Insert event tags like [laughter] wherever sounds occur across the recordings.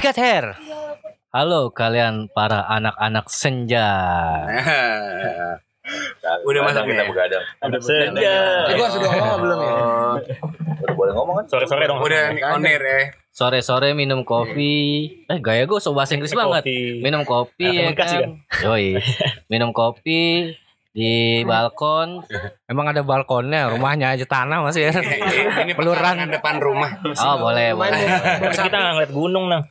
Sikat hair. Halo kalian para anak-anak senja. [laughs] Udah masak kita nih? begadang. Ada senja. Eh, gua sudah ngomong belum ya? Udah boleh ngomong kan? Sore-sore dong. Udah nih on air ya. Sore-sore minum kopi. Eh gaya gue so bahasa Inggris banget. Minum kopi ya kan. Yoi. Minum kopi di balkon. Emang ada balkonnya, rumahnya aja tanah masih ya. [laughs] Ini Peluran. depan rumah. Oh boleh boleh. Kita nggak ngeliat gunung nang.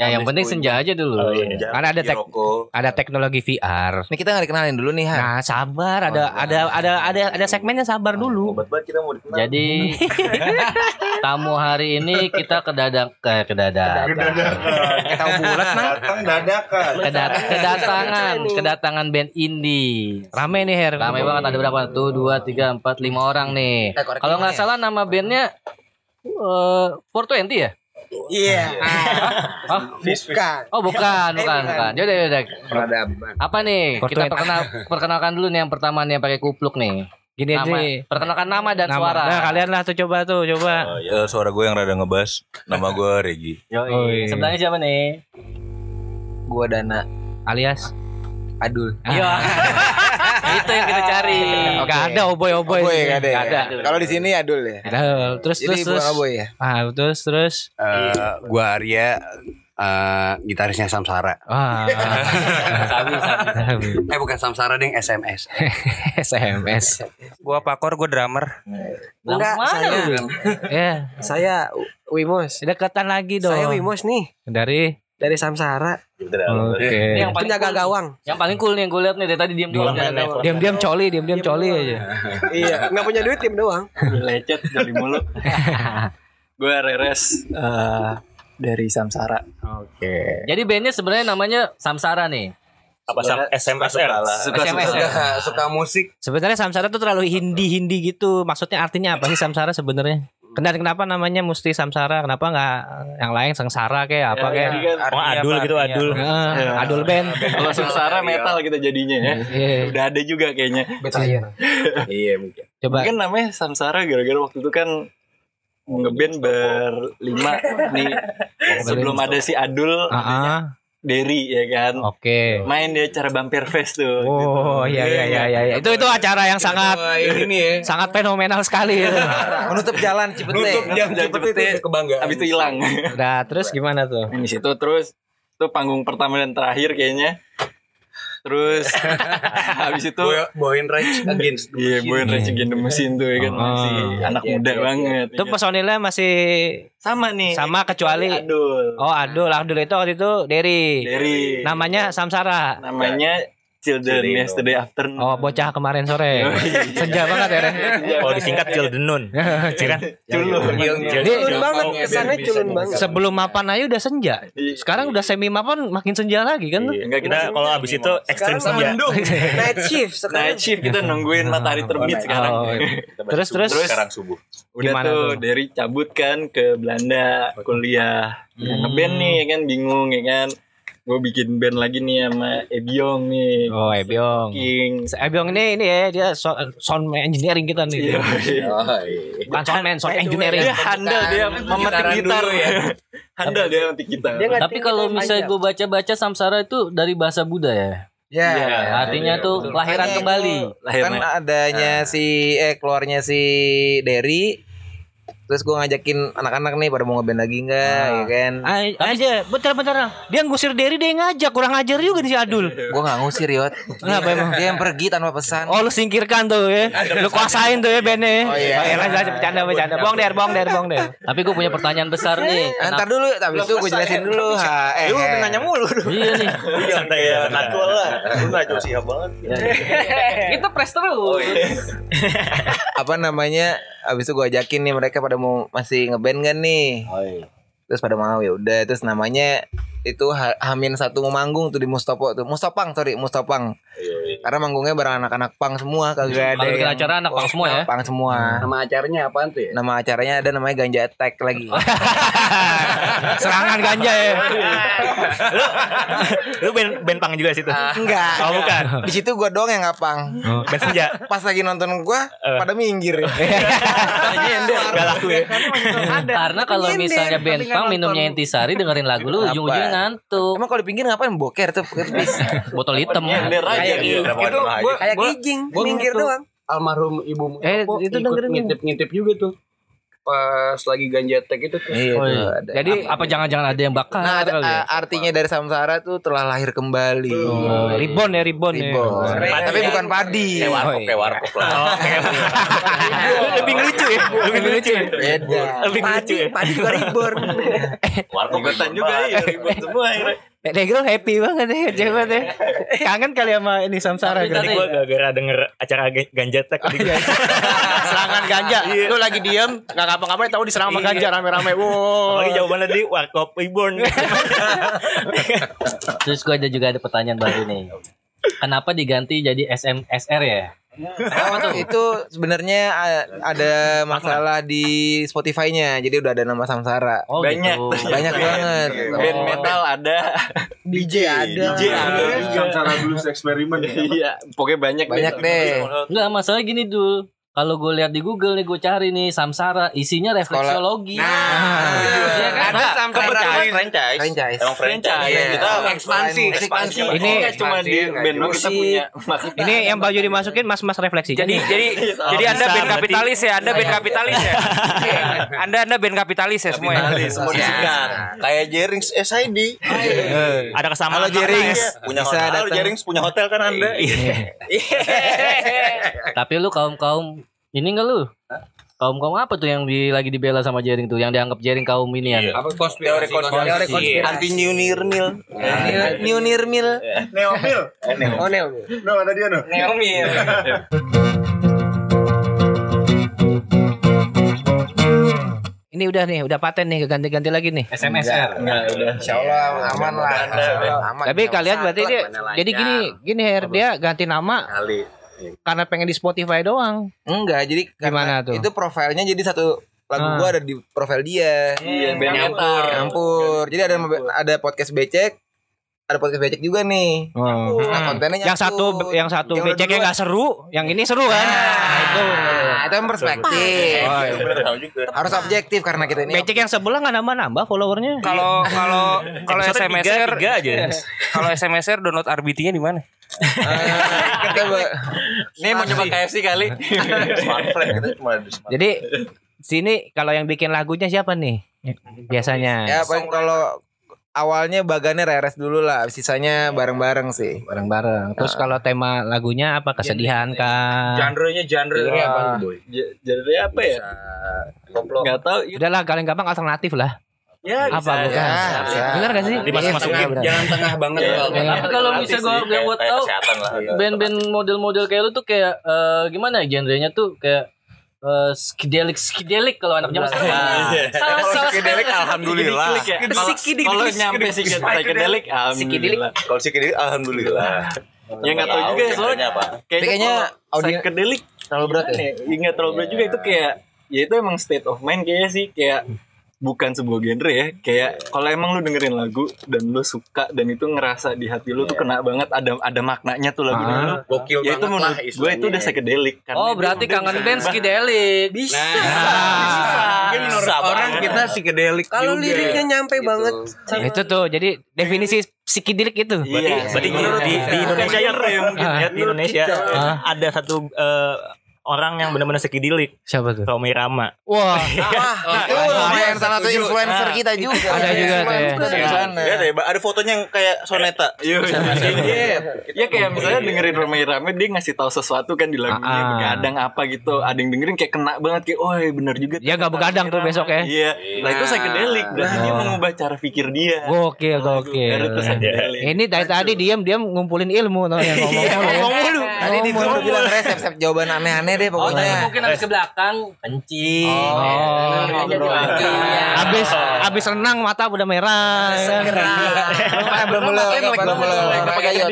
Ya yang penting senja aja dulu. Oh, iya. Karena ada tek- ada teknologi VR. Ini kita nggak dikenalin dulu nih, Han. Nah, sabar, ada ada ada ada ada segmennya sabar dulu. Obat banget kita mau dikenal. Jadi [laughs] tamu hari ini kita kedadak ke kedadak Kayak tahu bulat, Nang. Datang dadakan. Kedat- kedatangan kedatangan band indie. Rame nih Her. Ramai banget ada berapa? Tuh dua tiga empat lima orang nih. Eh, Kalau nggak ya? salah nama bandnya eh 420 ya? Iya. [laughs] Oh, Bukan. oh bukan, bukan, bukan. Yaudah, yaudah. Peradaban. Apa nih? Kita 420. perkenal, [laughs] perkenalkan dulu nih yang pertama nih yang pakai kupluk nih. Gini aja. Nama, perkenalkan nama dan Nama. suara. Nah, kalian lah tuh coba tuh, coba. Oh, ya, suara gue yang rada ngebas. Nama gue Regi. Yoi. Oh, iya. Sebelahnya siapa nih? Gua Dana Alias Adul. Iya. [laughs] Itu yang kita cari. Enggak ada oboy-oboy. Boy enggak ada. Nggak ya? ada. Kalau di sini Adul ya. Ada. Terus Jadi terus terus. bukan Boy ya. Ah, terus terus. Eh, gua Arya eh, gitarisnya Samsara. Wah. Sabi, sabi. Eh bukan Samsara ding SMS. [laughs] SMS. Gua pakor, gua drummer. Enggak, saya-? Ya, Saya Wimos. deketan lagi dong. Saya Wimos nih Dari dari Samsara. Oke. Ini yang paling Penjaga cool. gawang. Yang paling cool nih yang gue lihat nih dari tadi diam doang. Doang. Diam-diam coli, diam-diam coli aja. [laughs] iya, nggak punya duit tim doang. Lecet dari mulut. [laughs] Gue Reres eh, dari Samsara. Oke. Jadi bandnya sebenarnya namanya Samsara nih. Apa sam SMSR? Suka suka, ya? suka musik. Sebenarnya Samsara tuh terlalu Hindi-Hindi gitu. Maksudnya artinya apa sih Samsara sebenarnya? Kenapa kenapa namanya mesti Samsara? Kenapa nggak yang lain Sengsara kayak apa kayak? Oh, adul gitu, adul. Heeh, Adul band. Kalau Samsara metal kita jadinya ya. Iya. Udah ada juga kayaknya. Betayan. [laughs] Iya mungkin. Coba Mungkin namanya Samsara gara-gara waktu itu kan ngeband berlima nih sebelum ada si Adul Ah, ah. Derry ya kan Oke. main di acara Vampire Fest tuh Oh iya iya iya iya. Itu itu acara yang sangat ini ya. sangat fenomenal sekali. itu. [laughs] Menutup jalan Cipete. Nutup jam Jangan cepet Cipete. itu kebanggaan. habis itu hilang Nah, terus gimana tuh? di situ terus itu panggung pertama dan terakhir kayaknya terus [laughs] habis itu Boy, Boyin Rage Against. Iya, Boy Rage Against the Machine tuh ya kan Oh. masih anak muda banget. Itu personilnya masih sama nih. sama kecuali Adul. Oh, Adul, Adul itu waktu itu Derry. Dari Namanya Samsara. namanya Children Children. Yesterday Afternoon. Oh, bocah kemarin sore. [laughs] Senja banget ya, Ren. Kalau disingkat Cildenun. [laughs] Iya kan? Culun. Banget, kesannya culun banget. sebelum mapan aja udah senja. Sekarang udah semi mapan makin senja lagi kan? Iya, Enggak kita kalau abis itu ekstrim senja. [laughs] Night shift sekarang. Night shift kita nungguin matahari terbit sekarang. Oh, terus terus Sekarang subuh. Udah Gimana tuh, dari cabut kan ke Belanda kuliah. Ya, ngeband nih ya kan bingung ya kan. Gue bikin band lagi nih sama Ebiong nih. Oh, Ebyong. King. Ebyong ini ini ya dia so- sound engineering kita nih. Iya. Oh, iya. Bukan soundman, sound engineering. Dia handal dia memetik gitar ya. handal dia memetik gitar. Dia nggak Tapi kalau misalnya gue baca-baca Samsara itu dari bahasa Buddha ya. Ya. Artinya tuh kelahiran Makanya kembali. itu Kan adanya si eh keluarnya si Derry Terus gue ngajakin anak-anak nih pada mau ngeband lagi enggak ya kan aja, bentar-bentar. Dia ngusir Derry dia yang ngajak, kurang ajar juga nih si Adul. Gue gak ngusir Yot Kenapa emang? Dia yang pergi tanpa pesan Oh lu singkirkan tuh ya Lu kuasain tuh ya bandnya Oh, iya. Oh, lanjut, bercanda bercanda Bong der bong der bong der Tapi gue punya pertanyaan besar nih. Eh, Ntar dulu, tapi itu gue jelasin dulu ha, eh, Lu eh. nanya mulu Iya nih. Santai ya, natural lah. Lu najo siap banget. [laughs] Kita press terus. Apa namanya Abis itu gue ajakin nih mereka pada mau masih ngeband kan nih Oh, iya. Terus pada mau ya udah Terus namanya itu ha- Hamin satu mau manggung tuh di Mustopo tuh Mustopang sorry Mustopang Karena manggungnya bareng anak-anak pang semua kagak ada. Yang- acara anak pang semua ya. Pang semua. Nama acaranya apaan tuh ya? Nama acaranya ada namanya Ganja Attack lagi. [laughs] Serangan ganja ya. Lu band band pang juga situ. Enggak. Oh, bukan. Di situ gua doang yang ngapang. Band senja. Pas lagi nonton gua pada minggir. [laughs] Gak laku ya. Karena kalau misalnya band pang minumnya intisari dengerin lagu lu Apa? ujung-ujungnya ngantuk. Emang kalau di pinggir ngapain boker tuh? [laughs] Botol hitam. Nyender aja dia. Itu gua Kayak kijing, tuh doang. Almarhum ibu Eh, itu ngintip-ngintip juga tuh. Pas lagi ganja tek itu tuh. Iya Oh, iya. ada. Jadi Apa jangan-jangan ada yang bakar Nah, ada, ya? artinya dari samsara tuh telah lahir kembali. Oh, ribon ya ribon ya. Ribon. Tapi bukan padi. Kayak warkop, Oh, iya. kayak warkop lah. Oh, [laughs] Lebih lucu ya. Lebih lucu ya. Beda. Lebih lucu ya. Padi juga ribon. [laughs] Warkop Ikutan juga ya ribut semua akhirnya. Nek Negro happy banget ya, coba deh. Kangen kali sama ini Samsara Tapi gitu. Tadi gue gara-gara denger acara ga- ganja tek tadi gua- Serangan ganja. Lu lagi diem, nggak ngapa-ngapain tahu diserang sama ganja rame-rame. Wow. Apalagi jawabannya di Warkop Reborn. Terus gue ada juga ada pertanyaan baru nih. Kenapa diganti jadi SMSR ya? Oh, itu sebenarnya ada masalah di Spotify-nya. Jadi udah ada nama Samsara. Oh, Banyak. gitu. Banyak banget. Band Oh. metal ada. DJ ada. DJ ada. Samsara Blues Experiment. Iya, pokoknya banyak Banyak deh. Enggak, masalah gini dul. Kalau gue lihat di Google nih gue cari nih Samsara isinya refleksiologi. Iya kan? Ada Samsara franchise. Franchise. Emang franchise. Iya. Kita Ekspansi, ekspansi. Ini Nggak cuma di band doang kita punya. [laughs] Masih Ini yang baju dimasukin mas-mas refleksi. Jadi jadi jadi [laughs] Anda band kapitalis ya, Anda band kapitalis ya. [laughs] Anda Anda band kapitalis ya semua ya. Kapitalis, semua disikat. Kayak Jerings SID. Ada kesamaan. Halo Jerings. Punya Bisa hotel. Jerings punya hotel kan Anda? Tapi lu kaum-kaum ini enggak lu? Kaum-kaum apa tuh yang di, lagi dibela sama Jering tuh? Yang dianggap Jering kaum ini ya? Apa konspirasi? Konspirasi. Anti New Nirmil. New Nirmil. Neomil. Oh, Neo. No, ada dia no. [laughs] Ini udah nih, udah paten nih, ganti-ganti lagi nih. SMSR. Enggak, udah. Insya Allah aman lah. Aman. Tapi kalian berarti dia jadi gini, gini Her, dia ganti nama Kali. Karena pengen di Spotify doang. Enggak, jadi Gimana tuh? Itu profilnya jadi satu lagu Ah. gua ada di profil dia. Iya, band metal. Nyampur. Jadi ada ada podcast becek, ada podcast becek juga nih. Nah, kontennya Yang satu yang satu Yang beceknya nggak seru, yang ini seru kan? Nah, itu. Nah, itu perspektif. Oh, iya. Harus objektif karena kita ini Becek yang sebelah nggak nambah-nambah followernya. Kalau kalau kalau SMSR aja. kalau SMSR download RBT-nya di mana? Eh, kita Nih mau coba KFC kali. Smart friend kita cuma ada di smart. Jadi sini kalau yang bikin lagunya siapa nih? Biasanya. ya paling kalau awalnya bagannya reres dulu lah, sisanya bareng-bareng sih. bareng-bareng. Terus kalau tema lagunya apa? Kesedihan kah? Genre-nya genre Genre apa, boy? Jadi apa ya? Enggak tahu. Udahlah paling gampang alternatif lah. Ya, Apa bukan? Ya, bisa. Bener gak sih? Dimasuk-masukin. Jangan tengah banget Iya. kalau Tapi kalau bisa gue yang buat tahu band-band model-model kayak lu tuh kayak eh, gimana ya genrenya tuh kayak eh, skidelik skidelik kalau anak zaman sekarang. Salah salah Psychedelic, spell. alhamdulillah. Kalau kalau nyampe psychedelic, alhamdulillah. Kalau psychedelic alhamdulillah. Ya nggak tahu juga ya soalnya. Apa? Kayaknya kalau audio- psychedelic Terlalu berat ya? ya? Iya, nggak terlalu berat juga itu kayak ya itu emang state of mind kayaknya sih kayak bukan sebuah genre ya kayak kalau emang lu dengerin lagu dan lu suka dan itu ngerasa di hati lu tuh kena banget ada ada maknanya tuh lagu Ah. lu Gokil ya itu banget menurut lah gue itu udah psychedelic karena Oh berarti kangen bisa band berubah. skidelik. bisa Mungkin menurut Bisa orang banget. kita psikedelik Kalau liriknya nyampe banget. Itu tuh jadi definisi psikidelik itu. iya Berarti di, di, di Indonesia ya, ya di Indonesia Ah. ada satu eh, orang yang benar-benar sekidilik, Siapa tuh? Romi Rama. Wah, [laughs] Itu lumayan salah satu influencer kita juga. Ada juga tuh ya. Ya ada fotonya yang kayak soneta. Iya, iya. Ya kayak misalnya dengerin Romai Rame dia ngasih tahu sesuatu kan di lagunya Ah. begadang apa gitu. Ada yang dengerin kayak kena banget kayak oh iya bener juga. Dia nggak begadang tuh besok ya. Iya. Nah, itu psychedelic berarti dia mengubah cara pikir dia. Gokil, Baru gokil. itu psychedelic. Ini dari tadi diam diam ngumpulin ilmu tuh yang ngomong. Ngomong. Tadi di grup lu bilang Res siap-siap jawaban aneh-aneh deh Oh, tadi pokoknya. mungkin habis ke belakang kencing. Oh. Eh, jadi lagi. Abis abis renang mata udah merah. belum boleh belum boleh olahraga ya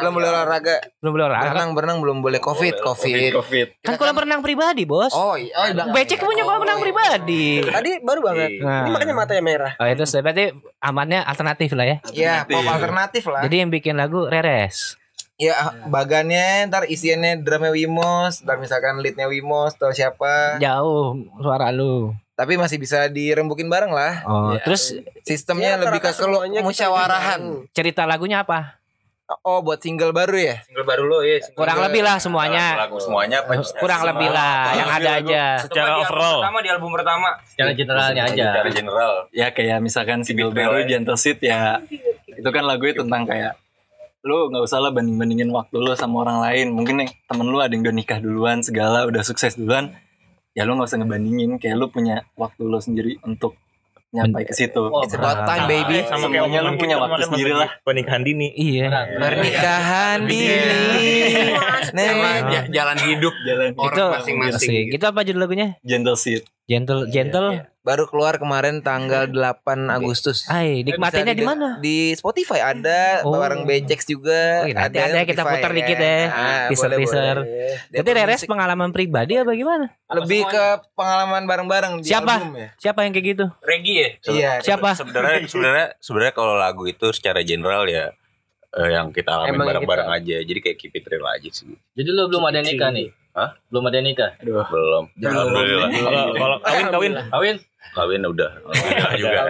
belum boleh olahraga Belum boleh olahraga. berenang berenang belum boleh covid covid Covid. Kan kolam renang pribadi, Bos. oh iya oh, iya. Becek punya kolam renang pribadi. Tadi baru banget. Ini makanya matanya merah. Oh, itu berarti amannya alternatif lah ya. ya pop alternatif lah Jadi yang bikin lagu Reres. Ya bagannya ntar isiannya drumnya Wimos ntar misalkan leadnya Wimos atau siapa Jauh suara lu. tapi masih bisa dirembukin bareng lah Oh, terus sistemnya Ya, lebih ke kita musyawarahan cerita lagunya apa? oh buat single baru ya Single baru lo ya. Kurang lebih lah semuanya. Lagu semuanya apa? Kurang lebih lah yang ada aja. Secara overall. Pertama di album pertama. Secara generalnya aja. Secara general. Ya kayak misalkan single baru ya. Gentle Seed ya itu kan lagunya tentang kayak lu nggak usah lah banding bandingin waktu lu sama orang lain. Mungkin nih temen lu ada yang udah nikah duluan segala udah sukses duluan ya lu nggak usah ngebandingin. Kayak lu punya waktu lu sendiri untuk nyampai ke situ. It's about time baby. sama semuanya lu punya waktu sendiri lah. Pernikahan dini. Iya. pernikahan dini. Nah, ja- jalan hidup jalan Itu orang masing-masing. asik. Itu apa judul lagunya? Gentle Seed Gentle Gentle. baru keluar kemarin tanggal 8 Agustus Hai, nikmatinya Bisa di mana? Di Spotify ada, Oh. bareng Bejex juga. Oh, iya, nanti ada kita putar ya. dikit ya. Ah, Teaser, boleh, teaser. boleh. Jadi Reres musik pengalaman pribadi apa gimana? lebih ke pengalaman bareng-bareng di Siapa? album ya. Siapa yang kayak gitu? Regi ya. Iya. Siapa? Sebenarnya [laughs] sebenarnya sebenarnya kalau lagu itu secara general ya eh, yang kita alamin Emang bareng-bareng aja. Jadi kayak keep it real aja sih. Jadi lu belum ada nikah nih? Hah? Belum ada nikah? Belum. Alhamdulillah. Kalau kalau kawin kawin. Kawin? Kawin udah. Alhamdulillah juga.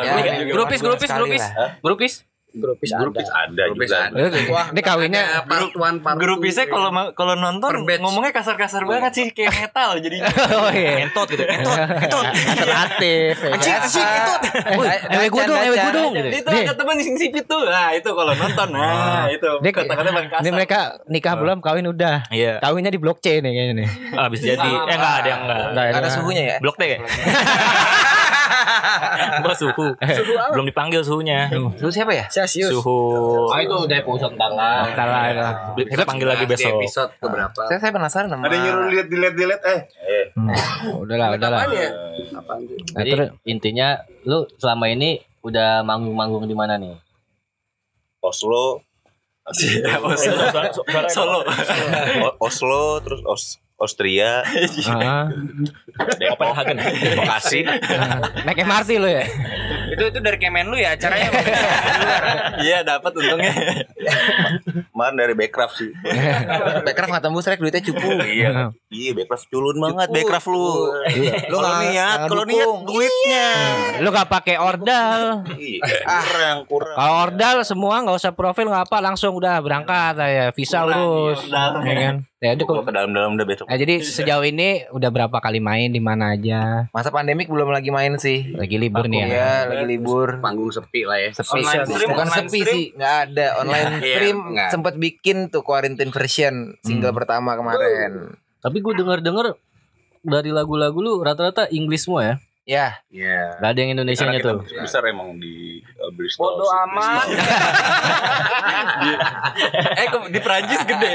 Ya, Grupis, grupis, grupis. Grupis? Grupis Grupis ada Grupis juga. ada. Ini kawinnya part one, part grup two. bisa kalau kalau nonton ngomongnya kasar-kasar banget sih kayak metal jadi [laughs] Oh iya. Entot gitu. Entot. Alternatif. Anjing, anjing itu. Ewe gue dong, ewe gue dong. gitu. itu ada teman sing sipit tuh nah itu kalau nonton nah itu Dia- kata-kata paling kasar ini mereka nikah belum, kawin udah. Iya. Kawinnya di blockchain nih kayaknya nih. Ah, bisa jadi. Eh enggak ada yang enggak. Enggak Ada suhunya ya? Blok deh. [laughs] Gua suhu. Belum dipanggil suhunya. Lu siapa ya? Celsius. Suhu. Oh itu udah episode ntar lah. Entar lah. Kita panggil lagi Di besok. episode keberapa? Saya saya penasaran sama. Ada nyuruh lihat dilihat dilihat eh. Hmm, Udahlah, udahlah. Apaan ya? Nah, Jadi intinya lu selama ini udah manggung-manggung di mana nih? Oslo, Iya, Solo O- Oslo terus Os- Austria, ah, Depok, Copenhagen. Bekasi. [laughs] naik MRT lo ya? Itu itu dari Kemen lu ya acaranya. [laughs] iya dapat untungnya Kemarin dari Backcraft sih. [laughs] Backcraft nggak tembus rek duitnya cukup. Iya. Iya, Backcraft culun banget Cukup. Backcraft lu. Lu Kalau nggak- niat, nggak kalau niat duitnya. Lu gak pakai ordal. Iya, kurang, kurang. Kalau ordal semua nggak usah profil nggak apa langsung udah berangkat aja visa urus. ordal. Ya kan? Ya udah ke dalam-dalam udah besok. Nah, jadi sejauh ini udah berapa kali main di mana aja? Masa pandemik belum lagi main sih. Lagi libur nih ya. Iya, lagi libur. Panggung sepi lah ya. Sepi. Online stream, Bukan online sepi stream. sih, nggak ada online Iya, stream. nggak. Sempet bikin tuh quarantine version single pertama kemarin. Tapi gue denger-denger dari lagu-lagu lu rata-rata Inggris semua ya? Ya, Iya. Gak ada yang Indonesia nya tuh. besar emang di uh, Bristol. Bodo amat. [laughs] eh di Prancis gede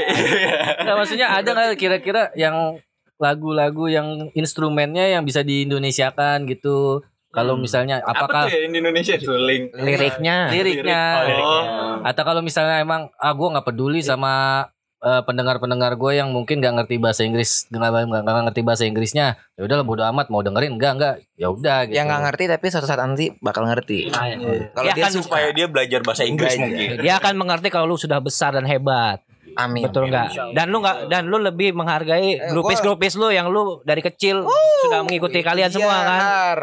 Nggak, maksudnya ada nggak kira-kira yang lagu-lagu yang instrumennya yang bisa diindonesiakan gitu? Kalau misalnya apa apakah tuh ya di Indonesia tuh link Liriknya. liriknya oh atau kalau misalnya emang ah gue nggak peduli sama eh, pendengar-pendengar gue yang mungkin nggak ngerti bahasa Inggris nggak nggak nggak ngerti bahasa Inggrisnya ya udah bodo amat mau dengerin enggak enggak ya udah gitu yang nggak ngerti tapi suatu saat nanti bakal ngerti. Ah, iya. Kalau Ya dia kan suka, supaya dia belajar bahasa Inggris Belajar. mungkin. Dia akan mengerti kalau lu sudah besar dan hebat. amin. Betul nggak? Dan lu nggak dan lu lebih menghargai Eh, grupis-grupis lu yang lu dari kecil sudah mengikuti kalian semua Iya, kan. Har.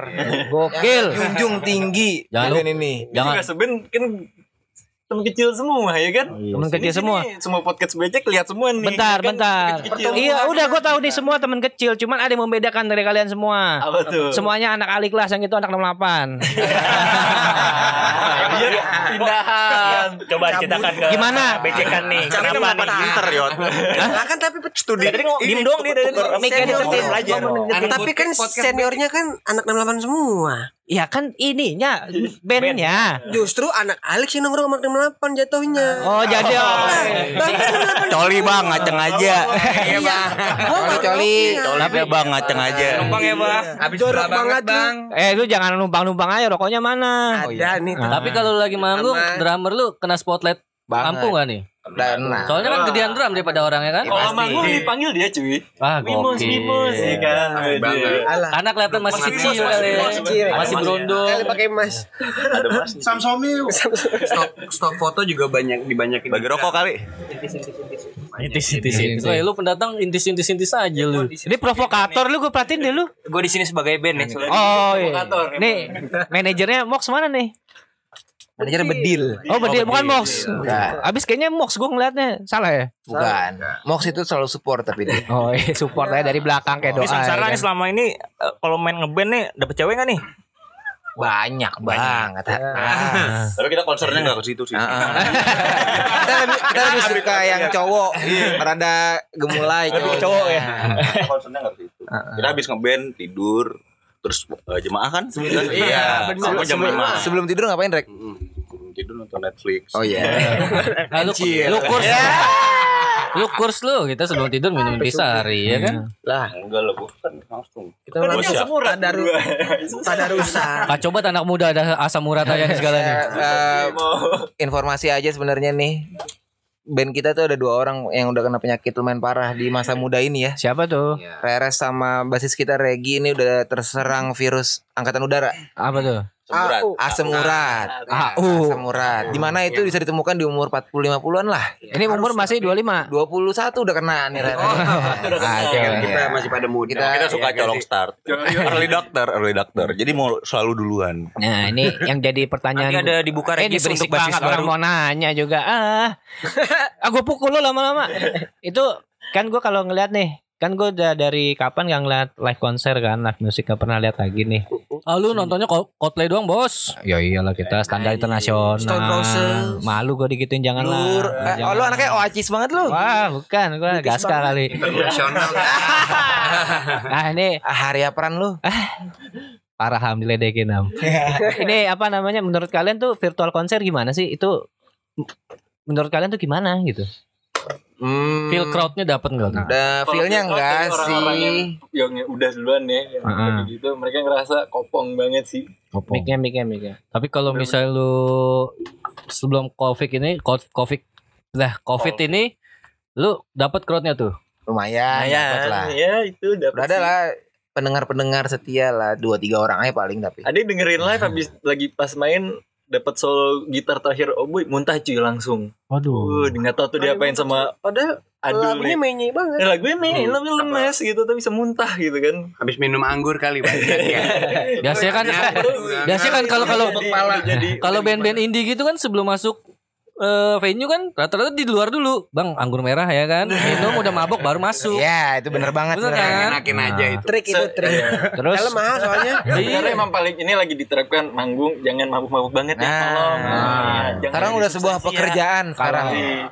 Gokil. Junjung tinggi. Jangan Kalian ini. jangan juga seben kan temen kecil semua ya kan Temen kecil Ini semua. sini semua podcast becek lihat semua nih Bentar, Kan bentar. kecil-kecil. Iya, udah gue tahu nih semua temen kecil. Cuman ada yang membedakan dari kalian semua. apa tuh Semuanya anak Ali kelas yang itu anak 68. dia [laughs] pindahan Coba ceritakan ke Gimana? Becekan nih. Kenapa nih? Pinter Yot. Lah kan tapi Studi. Dari ngomong diem dong dia dari Senior deketin. belajar. Tapi kan seniornya kan anak 68 semua. Ya kan ininya bandnya. Justru anak Alex yang nongkrong Magnum 8 jatuhnya. Oh jadi Coli bang, ngaceng aja. Iya bang. Coli coli. Tapi bang, ngaceng aja. Numpang ya, Bang. Habis jorok banget bang. eh lu jangan numpang-numpang aja rokoknya mana? Ada nih. Ah. Tapi kalau lu lagi manggung, drummer lu kena spotlight mampu gak nih? Dan nah. Soalnya kan gedean drum daripada orangnya kan. Kalau Pasti. manggung dipanggil dia cuy. Ah, Mimos, gokil. mimos ya kan. Karena kelihatan masih kecil kali ya. kecil. Masih berondong. Kali pakai emas. Ada mas. Stok, stok foto juga banyak dibanyakin. Bagi rokok kali. Intis intis intis. Lu pendatang intis intis intis aja lu. Ini provokator lu gue perhatiin deh lu. Gue di sini sebagai band nih. soalnya. Oh iya. Provokator. Nih manajernya Mox mana nih? Manajer bedil. Oh, bedil bukan Mox. Abis kayaknya Mox gue ngeliatnya salah ya. Bukan. Mox itu selalu support tapi dia. [laughs] Oh iya support aja dari belakang kayak doa. Ya nih kan? selama ini eh, kalau main ngeband nih dapet cewek gak nih? Banyak banget. Ah. Tapi kita konsernya nggak ke situ sih. Ah, ah. [laughs] kita lebih kita lebih suka yang cowok rada gemulai cowok. cowok ya. konsernya nggak ke situ. Kita habis ngeband tidur terus eh, jemaah kan sebenarnya. Iya. Jam lima. Sebelum tidur ngapain Rek? Sebelum tidur nonton Netflix. Oh iya. [laughs] Ah, lu, lu kurs. [laughs] Lu kurs lu, kita sebelum tidur minum intisari ya kan? Lah, enggak lah bukan langsung. Kita kan siap. ada ada rusak. Kak coba anak muda ada asam urat aja nih segala nih. Eh, informasi aja sebenarnya nih. Band kita tuh ada dua orang yang udah kena penyakit lumayan parah di masa muda ini ya. Siapa tuh? Reres sama basis kita Regi ini udah terserang virus angkatan udara. Apa tuh? Semurat. Asam urat. AU. Asam urat. Di mana itu bisa ditemukan di umur 40 50-an lah. Ini umur masih 25. 21 udah kena nih Reres. [laughs] Ah, coba. Kita masih pada muda. Kita- Kita suka colong start. Early doctor, early doctor. Jadi mau selalu duluan. Nah ini yang jadi pertanyaan Nanti ada dibuka Eh, ini regis berisik untuk basis banget orang baru. mau nanya juga. Ah, [laughs] ah gue pukul lo lama-lama. Itu kan gue kalau ngeliat nih, kan gue udah dari kapan gak ngeliat live konser kan, live musik gak pernah lihat lagi nih. Ah, lu nontonnya Co- Coldplay doang, Bos. Ya iyalah kita standar internasional. Stone Roses. Malu gue digituin jangan Lur. lah. Eh, oh, lu anaknya oacis banget lu. Wah bukan, gue gaska kali. [laughs] nah ini Ah, hari apaan lu? [laughs] parah ham diledekin ham. ini apa namanya? Menurut kalian tuh virtual konser gimana sih? Itu menurut kalian tuh gimana gitu? Hmm, Feel crowd-nya dapet enggak? Ada feel-nya enggak Orang-orang yang, sih? yang udah duluan ya, yang udah gitu, mereka ngerasa kopong banget sih. Miknya, miknya, miknya. Tapi kalau misalnya lu sebelum Covid ini, co- Covid lah, Covid ini lu dapat crowd-nya tuh. Lumayan, dapat lah. ya itu dapat. Udah ada lah pendengar-pendengar setia lah dua tiga orang aja paling tapi. Ada yang dengerin live habis lagi pas main dapat solo gitar terakhir oh boy muntah cuy langsung. Waduh. Uh, nggak tahu tuh diapain sama Padahal adul lagunya nih. menye banget. Eh, lagunya nih lebih lemes gitu tapi bisa muntah gitu kan. Habis minum anggur kali banyak ya. Biasanya kan biasanya kan kalau kalau jadi kalau band-band indie gitu kan sebelum masuk eh, venue kan rata-rata di luar dulu. Bang, anggur merah ya kan. [laughs] Minum udah mabok baru masuk. Ya, itu bener banget Bener sebenarnya. kan? Enakin aja itu. Trik itu trik. Terus Dalam mahal soalnya. [laughs] Karena emang paling ini lagi diterapkan manggung jangan mabuk-mabuk banget ya Nah. tolong. Nah. Sekarang udah sebuah diskusi ya. pekerjaan sekarang.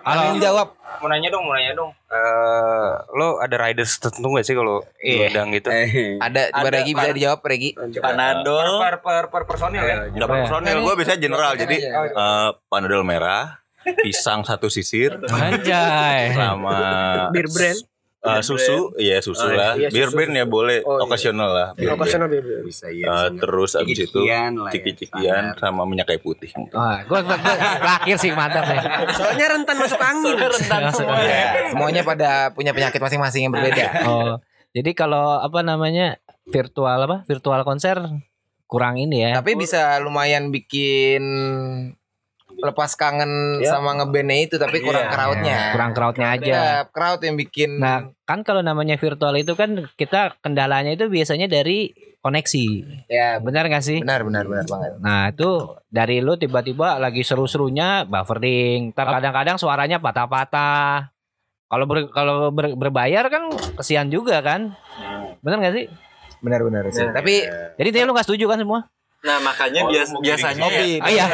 Amin jawab. Mau nanya dong, mau nanya dong. Eh, lo ada riders tertentu gak sih kalau Iya. udang gitu? Ada coba Ada, Regi bisa dijawab Regi. Per Panadol. per per, per personil ya. Enggak personil, gue bisa general. Jadi eh, panadol merah, pisang satu sisir, Anjay. sama Bir brand. Eh, susu, iya susu lah. iya, Beer susu. brand ya boleh, Oh, iya. okasional lah. beer. Okasional bir brand. Bisa Eh, ya. terus abis itu Ciki-cikian lah ya, sama minyak kayu putih. Wah, gue terakhir sih mantap nih. Soalnya rentan masuk angin. rentan [laughs] semua. Semuanya pada punya penyakit masing-masing yang berbeda. Oh, jadi kalau apa namanya virtual apa virtual konser kurang ini ya. Tapi bisa lumayan bikin lepas kangen sama ngebandnya itu tapi kurang crowdnya. kurang crowdnya aja. Ada crowd yang bikin Nah, kan kalau namanya virtual itu kan kita kendalanya itu biasanya dari koneksi. ya Benar gak sih? benar benar benar banget. Nah, itu dari lu tiba-tiba lagi seru-serunya buffering. Ntar kadang-kadang suaranya patah-patah. Kalau ber- kalau ber- berbayar kan kesian juga kan? Benar gak sih? Benar benar sih. Tapi Jadi dia lu gak setuju kan semua? Nah makanya bias, biasanya ya, Kopi. Ah, iya.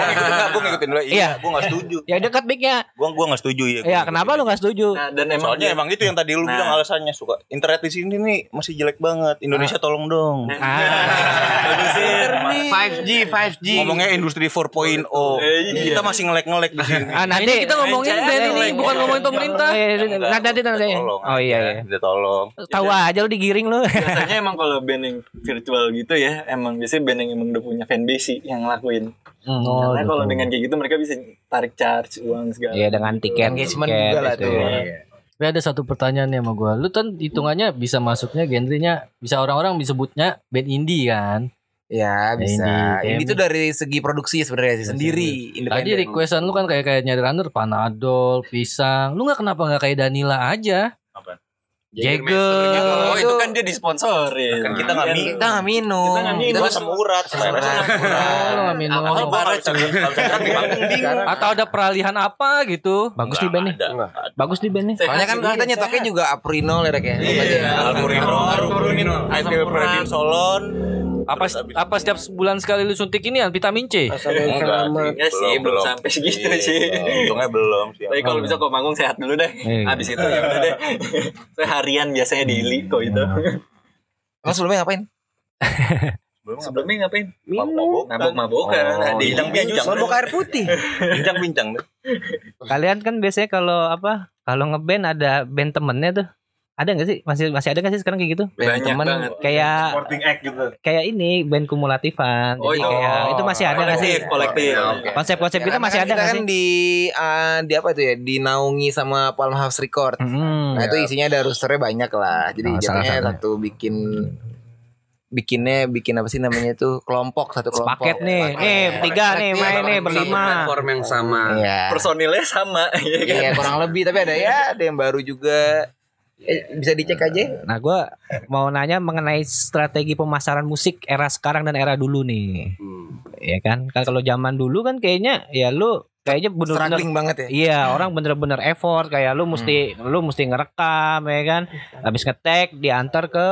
Gue ngikutin dulu. Iya. Iya, gue gak setuju. Ya dekat mic-nya. Gue gue gak setuju ya. Ya, kenapa lu gak setuju? Nah, dan emang Soalnya dia- emang itu yang tadi lu Nah. bilang alasannya suka internet di sini nih masih jelek banget. Indonesia tolong dong. Ah. bagusin 5G 5G Ngomongnya industri 4.0. Eh, iya. Kita masih ngelek-ngelek di sini. Ah, nanti Ini kita ngomongin band ini, bukan ngomongin pemerintah. Oh, iya, iya, nanti nanti nanti. Oh iya iya. Udah tolong. Tahu aja lu digiring lu. biasanya emang kalau band yang virtual gitu ya emang biasanya band yang emang udah punya fanbase sih yang ngelakuin Oh, karena kalau gitu. dengan kayak gitu mereka bisa tarik charge uang segala Iya dengan tiket Engagement tiket juga lah itu. tuh. Tapi ada satu pertanyaan nih sama gue. Lu kan hitungannya bisa masuknya genrenya bisa orang-orang disebutnya band indie kan. Ya bisa. Indie, Ini tuh dari segi produksi sebenarnya sih sendiri. Tadi independen. requestan lu kan kayak kayak nyari runner panadol, pisang. Lu nggak kenapa nggak kayak Danila aja? Jagger. oh itu kan dia disponsorin Kan kita nggak minum. Kita nggak minum. Kita nggak minum. Kita asam urat. Asam urat. Oh, lu nggak minum. Alkohol Atau ada peralihan apa gitu? Bagus nih band nih. Bagus nih band nih. Soalnya kan kita nyetoknya juga Aprino ya Rek ya. Iya, Almurino, Aidil Predin Solon. Apa apa setiap sebulan sekali lu suntik ini vitamin C? Enggak Enggak sih, belum sampai segitu Iya, sih. Untungnya belum sih. Tapi kalau bisa kok manggung sehat dulu deh. Iya. Habis itu ya udah deh. Saya harian biasanya di Ili kok itu. [laughs] Emang sebelumnya ngapain? [laughs] Sebelumnya ngapain? Mabok, Mabok-mabokan. Oh, di bincang-bincang. Mabok air putih. Bincang-bincang deh. Kalian kan biasanya kalau apa? Kalau ngeband ada band temennya tuh. Ada nggak sih? Masih masih ada nggak sih sekarang kayak gitu? Banyak temen banget. Kayak Sporting act gitu. kayak ini band kumulatifan. Oh, Jadi iya. kayak itu masih ada nggak sih? Kolektif, kolektif. Konsep-konsep kita masih kan ada kita nggak kan sih? di ah, di apa itu ya? Dinaungi sama Palm House Record. Hmm. Nah itu isinya ada roosternya banyak lah. Jadi Oh, salah jatuhnya satu. bikin bikinnya bikin apa sih namanya tuh kelompok satu kelompok. Paket nih, nih bertiga nih main nih berlima. platform yang sama Iya. Personilnya sama. [laughs] iya kan? Iya kurang lebih tapi ada ya ada yang baru juga. Eh, bisa dicek aja. Nah, gue mau nanya mengenai strategi pemasaran musik era sekarang dan era dulu nih. Ya kan? Kan kalau zaman dulu kan kayaknya ya lu kayaknya bener-bener Struggling banget ya. Iya, orang bener-bener effort kayak lu mesti lu mesti ngerekam ya kan. Habis ngetek diantar ke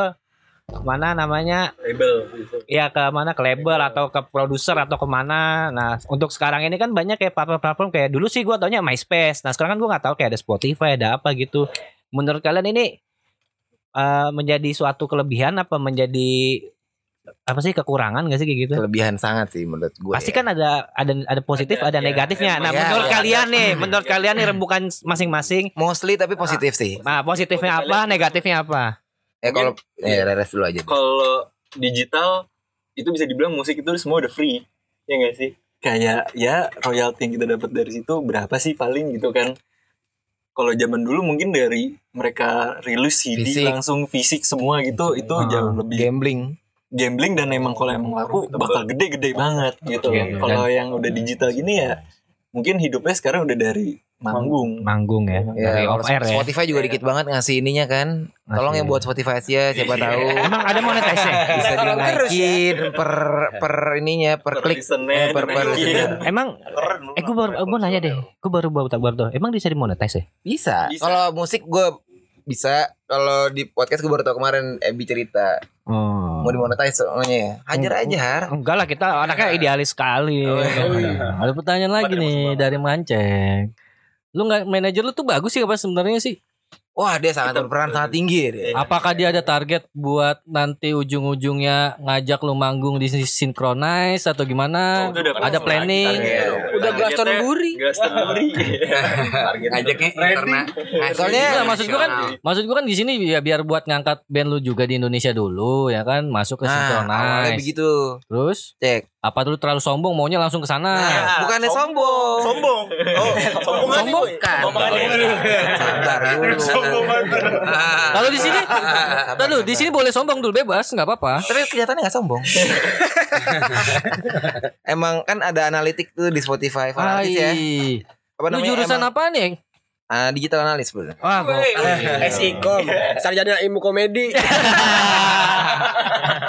mana namanya Label gitu. ya ke mana ke label atau ke produser atau ke mana nah untuk sekarang ini kan banyak kayak platform-platform kayak dulu sih gua taunya MySpace nah sekarang kan gua nggak tahu kayak ada Spotify ada apa gitu menurut kalian ini eh, menjadi suatu kelebihan apa menjadi apa sih kekurangan gak sih kayak gitu Kelebihan sangat sih menurut gue. pasti kan ada ada ada positif ada, negatifnya nah iya, menurut iya, kalian nih [laughs] menurut kalian nih rembukan masing-masing mostly tapi positif sih. nah positifnya apa negatifnya apa Ya kalau ya Reres dulu aja. Kalau digital itu bisa dibilang musik itu semua udah free. Ya enggak sih? Kayak ya royalti yang kita dapat dari situ berapa sih paling gitu kan. Kalau zaman dulu mungkin dari mereka rilis CD Fisik. langsung fisik semua gitu itu jauh lebih Gambling. gambling dan emang kalau emang laku bakal gede-gede banget gitu. Kalau yang udah digital gini ya mungkin hidupnya sekarang udah dari manggung. manggung ya, dari Ya, off kalau air ya Spotify juga dikit banget ngasih ininya kan. Tolong yang buat Spotify Asia siapa tahu emang ada monetize bisa dinaikin per per ininya per Per klik eh, per per. Emang eh gue baru gue nanya deh, gue baru baru baru tuh. Emang bisa dimonetize ya? Bisa. Bisa. Kalau musik gue bisa. Kalau di podcast gue baru tau kemarin Ebi cerita Oh. mau dimonetize soalnya ya. Hajar aja har. Enggak lah kita anaknya idealis sekali. Nah, ada pertanyaan lagi nih dari Manceng. Lu nggak manajer lu tuh bagus sih apa sebenarnya sih? Wah dia sangat berperan sangat tinggi ya dia. Apakah dia ada target buat nanti ujung-ujungnya ngajak lu manggung di synchronize atau gimana? Oh, udah ada planning? Udah Glastonbury. [laughs] Glastonbury. Ngajaknya karena Soalnya Enggak, maksud gua kan maksud gua kan di sini ya biar buat ngangkat band lu juga di Indonesia dulu ya kan masuk ke Nah, synchronize. begitu. Terus Cek. Apa dulu terlalu sombong maunya langsung ke sana? Nah, bukannya sombong. Sombong. Oh, sombong kan Sombong. Kan. Sabar dulu. [laughs] Kalau di sini, lalu di sini boleh sombong dulu bebas, nggak apa-apa. Tapi kelihatannya gak sombong. [laughs] Emang kan ada analitik tuh di Spotify Fanatis ya. Apa Lu jurusan Emang, apa nih? Ah, digital analis bener. Wah, gua- SIKOM sarjana ilmu komedi [laughs]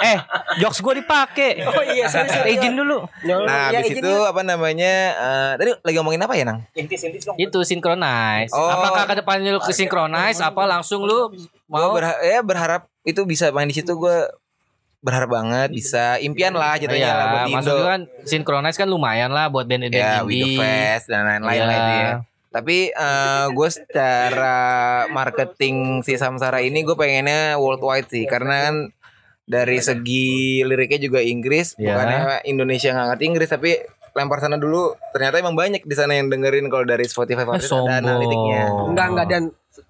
eh, jokes gue dipakai. oh iya sorry sorry Izin dulu. Nah, ya, habis itu apa namanya? eh, tadi lagi ngomongin apa ya, Nang? intis intis dong itu synchronize. Oh. Apakah ke depannya lu ke synchronize apa langsung lu Gua mau berha- ya berharap itu bisa main di situ gue berharap banget bisa impian lah jatuhnya Iya, lah buat Indo. gua kan sinkronize kan lumayan lah buat band-band ya, We The indie. Fest dan lain-lain lah Iya. itu ya. Tapi gue secara marketing si Samsara ini gue pengennya worldwide sih karena kan dari segi liriknya juga Inggris, Iya. bukannya Indonesia nggak ngerti Inggris tapi lempar sana dulu ternyata emang banyak di sana yang dengerin kalau dari Spotify Eh, ada analitiknya. Enggak enggak dan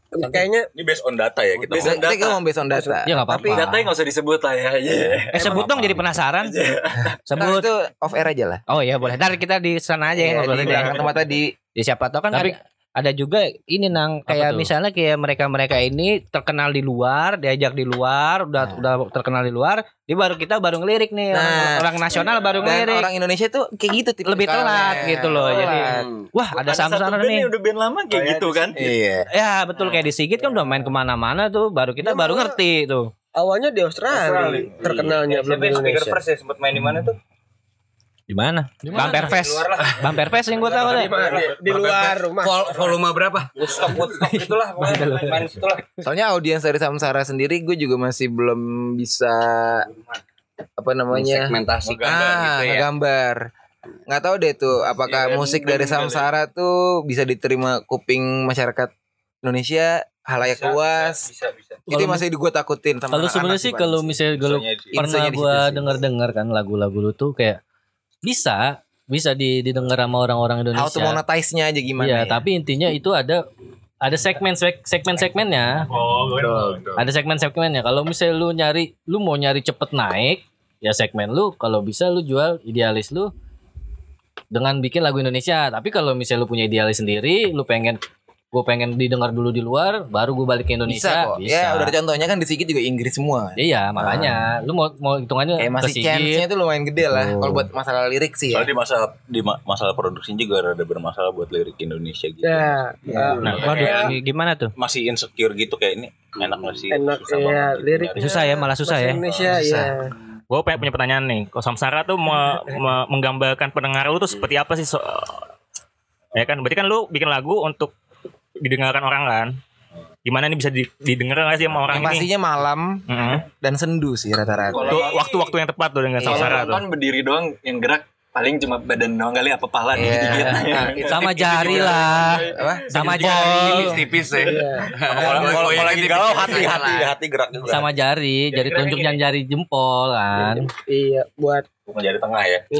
kayaknya Ini based on data ya kita. Based on data. Kita ngomong based on data. Ya nggak Tapi apa-apa. datanya nggak usah disebut lah ya. Iya. Eh sebut dong jadi penasaran. Nah, [laughs] Sebut. itu off air aja lah. Oh iya boleh. Ntar kita di sana aja ya Ya, di ngobrolin ya. belakang tempat tadi. Ya siapa tahu kan Tapi- ada, ada juga ini nang kayak misalnya kayak mereka-mereka ini terkenal di luar, diajak di luar, udah udah terkenal di luar, di baru kita baru ngelirik nih orang, Nah, orang nasional baru Dan ngelirik. orang Indonesia tuh kayak gitu tipikalnya. Lebih telat gitu loh. Jadi Telat. wah ada satu Samsara nih. yang udah band lama kayak gitu kan. Iya. Ya betul kayak di Sigit kan udah main ke mana-mana tuh, baru kita baru ngerti tuh. awalnya di Australia, terkenalnya belum di Indonesia. ya sempat main di mana tuh? Di mana? Bumper Fest. Bumper Fest yang gue tahu deh. Di, di luar rumah. Vol- volume berapa? Woodstock, Woodstock itulah. Main situlah. Soalnya audiens dari Samsara sendiri gue juga masih belum bisa apa namanya Segmentasi ah, gitu ya. gambar. Nggak tahu deh tuh apakah musik dari Samsara tuh bisa diterima kuping masyarakat Indonesia halayak luas. Bisa, bisa. Itu yang masih gue takutin sama Kalau sebenarnya sih kalau misalnya kalau pernah di gua situ sih. denger-dengar kan lagu-lagu lu tuh kayak bisa bisa di- didengar sama orang-orang How to Indonesia. monetize-nya aja gimana Iya, ya. tapi intinya itu ada ada segmen segmen segmennya. Ada segmen segmennya. Kalau misalnya lu nyari lu mau nyari cepet naik, ya segmen lu kalau bisa lu jual idealis lu dengan bikin lagu Indonesia. Tapi kalau misalnya lu punya idealis sendiri, lu pengen gue pengen didengar dulu di luar, baru gue balik ke bisa Indonesia. kok. Ya udah ada contohnya kan di Sigit juga Inggris semua. Iya, makanya lu mau mau hitungannya Kayak masih chance-nya tuh lumayan gede lah Oh. kalau buat masalah lirik sih ya. Soalnya di masalah di ma- masalah produksi juga rada bermasalah buat lirik Indonesia gitu. Ya, ya. Nah, waduh, gimana tuh? Masih insecure gitu kayak ini enak gak sih? Enak, Susah iya, banget lirik. nyari. Susah ya, malah susah ya. Indonesia Susah. ya. Gue pengen punya pertanyaan nih. Kalau Samsara tuh me- me- menggambarkan pendengar lu tuh seperti apa sih? So ya kan, berarti kan lu bikin lagu untuk didengarkan orang kan? Gimana nih bisa di- didengar gak sih sama orang Yang ini? pastinya malam Mm-mm. dan sendu sih rata-rata. Tuh waktu-waktu yang tepat tuh dengan Iya. Samsara tuh. Kan berdiri doang yang gerak paling cuma badan doang kali apa pala Iya. dikit-dikit. [laughs] sama jari lah. Apa? Sama jari. tipis ya. Kalau kalau lagi galau hati hati hati gerak juga. Sama jari, jari telunjuk dan jari jempol kan. Iya, buat Bukan jari tengah ya. [laughs]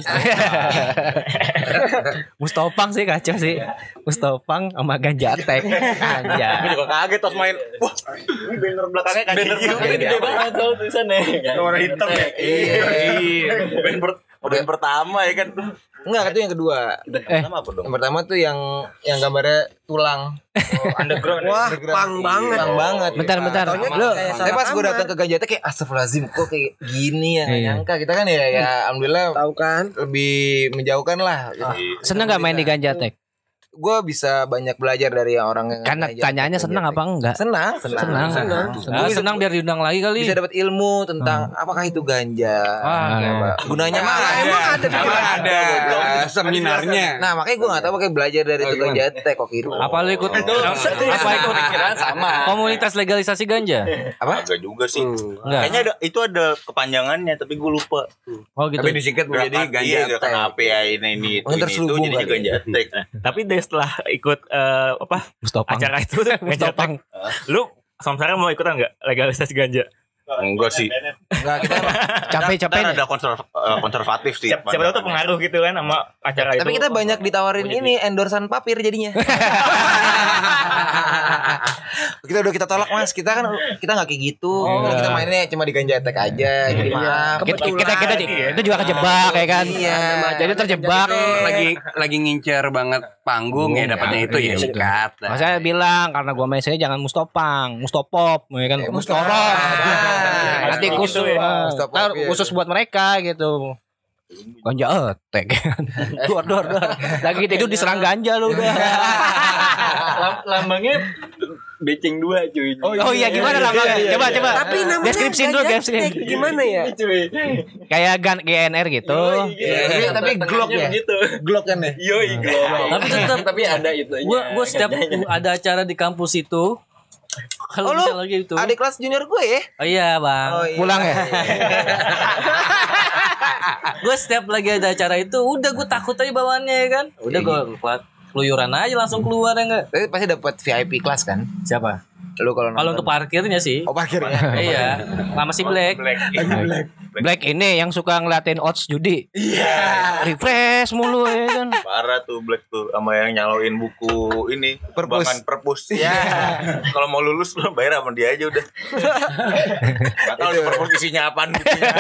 Mustopang sih kacau sih. Mustopang sama Ganjatek. Gue Anjay. juga kaget pas main. Wah, ini banner belakangnya kan Banner belakangnya gede banget soal tulisannya. Warna hitam ya. Iya. Band per- band pertama ya kan. Enggak, itu yang kedua. Eh, pertama apa dong? Yang pertama tuh yang yang gambarnya tulang. Underground. wah, Underground. pang banget. Pang banget. Bentar, bentar. Taunya Lu kayak Tapi pas gue datang ke Ganjata kayak astagfirullahaladzim kok kayak gini ya nggak Iya. nyangka kita kan ya ya alhamdulillah tahu kan? lebih menjauhkan lah. seneng gak main di Ganjatek? Gue bisa banyak belajar dari orang yang Karena tanyaannya seneng Ganjatek. apa enggak? Senang, senang, Senang. Senang. Ah, senang biar diundang lagi kali. Bisa dapat ilmu tentang apakah itu ganja. Ah, Ya, Pak. Gunanya apa? Emang ada di Emang ada seminarnya. Nah makanya gue gak tahu pakai belajar dari itu Ganjatek kok gitu. Apa lu ikut apa ikut Pikiran sama. komunitas legalisasi ganja? Apa? Agak juga sih. Enggak. Kayaknya ada itu ada kepanjangannya tapi gue lupa. Oh gitu. Tapi disikat menjadi ganja iya, gerakan teh. apa ya ini ini itu, ini, itu jadi ganja. [laughs] Tapi setelah ikut eh, apa Mustopang. acara itu [laughs] Ganjatek, lu Samsara mau ikutan nggak legalisasi ganja? Enggak sih. Enggak kita Capek-capek. Kita ada konserv- eh, konservatif sih. Siapa, siapa tahu tuh pengaruh gitu kan sama acara itu. Tapi kita banyak ditawarin ini endorsan papir jadinya. [laughs] kita udah kita tolak mas, kita kan kita nggak kayak gitu. Kalau kita mainnya cuma di ganjatek aja. Jadi maaf. Kita, kita, kita, kita juga kejebak ya kan. Iya. Jadi terjebak. lagi lagi ngincer banget panggung ya dapatnya itu ya sikat. Mas saya bilang karena gua main saya jangan mustopang, mustopop, ya kan, Eh, mustorok. Ah, [laughs] Nanti gitu khusus, ya. ah, Mustopop, ntar iya. khusus buat mereka gitu. Ganja etek. dor dor dor. Lagi tidur diserang ganja lu udah. [laughs] Lam- Lambangnya beceng dua cuy. Oh iya gimana lambangnya? Coba coba. Tapi namanya deskripsi dulu deskripsi. Gimana ya? [laughs] cuy. Kayak gan GNR gitu. Iya, tapi Glock ya? Gitu. Glock kan ya. Yoi, glock. Tapi tetap tapi ada itu. gua gua setiap ada acara di kampus itu Kalau Oh, lu misalnya gitu. Adik kelas junior gue ya? Oh iya bang. Oh, iya. Pulang ya? [laughs] gue setiap lagi ada acara itu udah gue takut aja bawaannya ya kan. Udah gue kuat keluyuran aja langsung keluar ya enggak. Tapi pasti dapat VIP kelas kan? Siapa? Lu kalau Kalau untuk parkirnya sih. Oh parkirnya. iya. Sama si Black. Black ini yang suka ngeliatin odds judi. Iya. Refresh mulu ya kan. Parah tuh Black tuh sama yang nyaloin buku ini Perpus. Perpus. Iya. [laughs] Kalau mau lulus lu bayar sama dia aja udah. Gak tahu di perpus isinya apaan bukunya.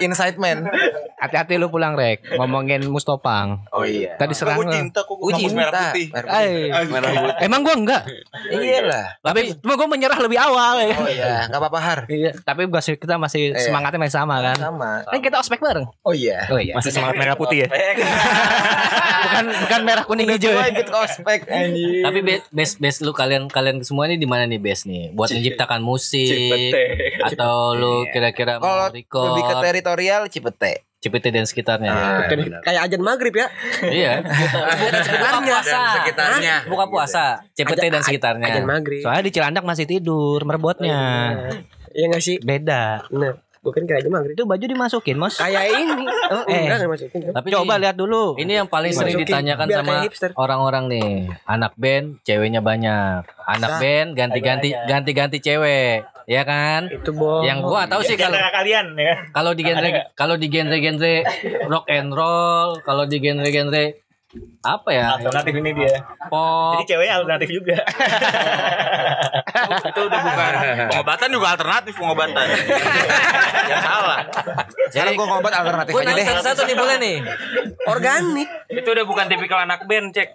[laughs] Inside man. Hati-hati lu pulang rek ngomongin Mustopang. Oh iya. Tadi serang lu. cinta kok kampus cinta. merah putih. Merah putih. Merah putih. emang gua enggak. Iyalah. Tapi cuma gua menyerah lebih awal ya. Oh iya, enggak apa-apa Har. Iya, tapi gua sih- kita masih Iya. semangatnya masih sama kan. Sama. Kan kita ospek bareng. Oh iya. Oh iya. Masih semangat merah putih ya. [laughs] bukan bukan merah kuning hijau Gue ya. ikut ospek anjing. Tapi best best lu kalian kalian semua ini di mana nih best nih? Buat menciptakan musik Cipete. atau lu kira-kira Kalau mau record lebih ke teritorial Cipete. Cipete dan sekitarnya. Ah, Kayak ajan maghrib ya. iya. [laughs] Buka puasa. sekitarnya. Buka puasa. Cipete dan sekitarnya. Ajan maghrib. Soalnya di Cilandak masih tidur merebotnya. Iya nggak sih? Beda. Nah, gue kan kayak ajan maghrib. Itu baju dimasukin, Mos. Kayak ini. Oh, Eh. enggak. Tapi Coba nih, lihat dulu. Ini yang paling sering Masukin, ditanyakan biar sama orang-orang nih. Anak band, ceweknya banyak. Anak band ganti-ganti ganti-ganti cewek. Ya kan? Itu bohong. Yang gua tahu sih kalau Genre kalian ya. kalau di genre kalau di genre-genre rock and roll, kalau di genre-genre apa ya? Alternatif ini dia. Pop. Jadi ceweknya alternatif juga. Itu udah bukan pengobatan juga alternatif pengobatan. ya salah. Sekarang gue ngobat alternatif Gue aja nanya deh. satu-satu nih boleh nih. Organik. Itu udah bukan tipikal anak band, cek.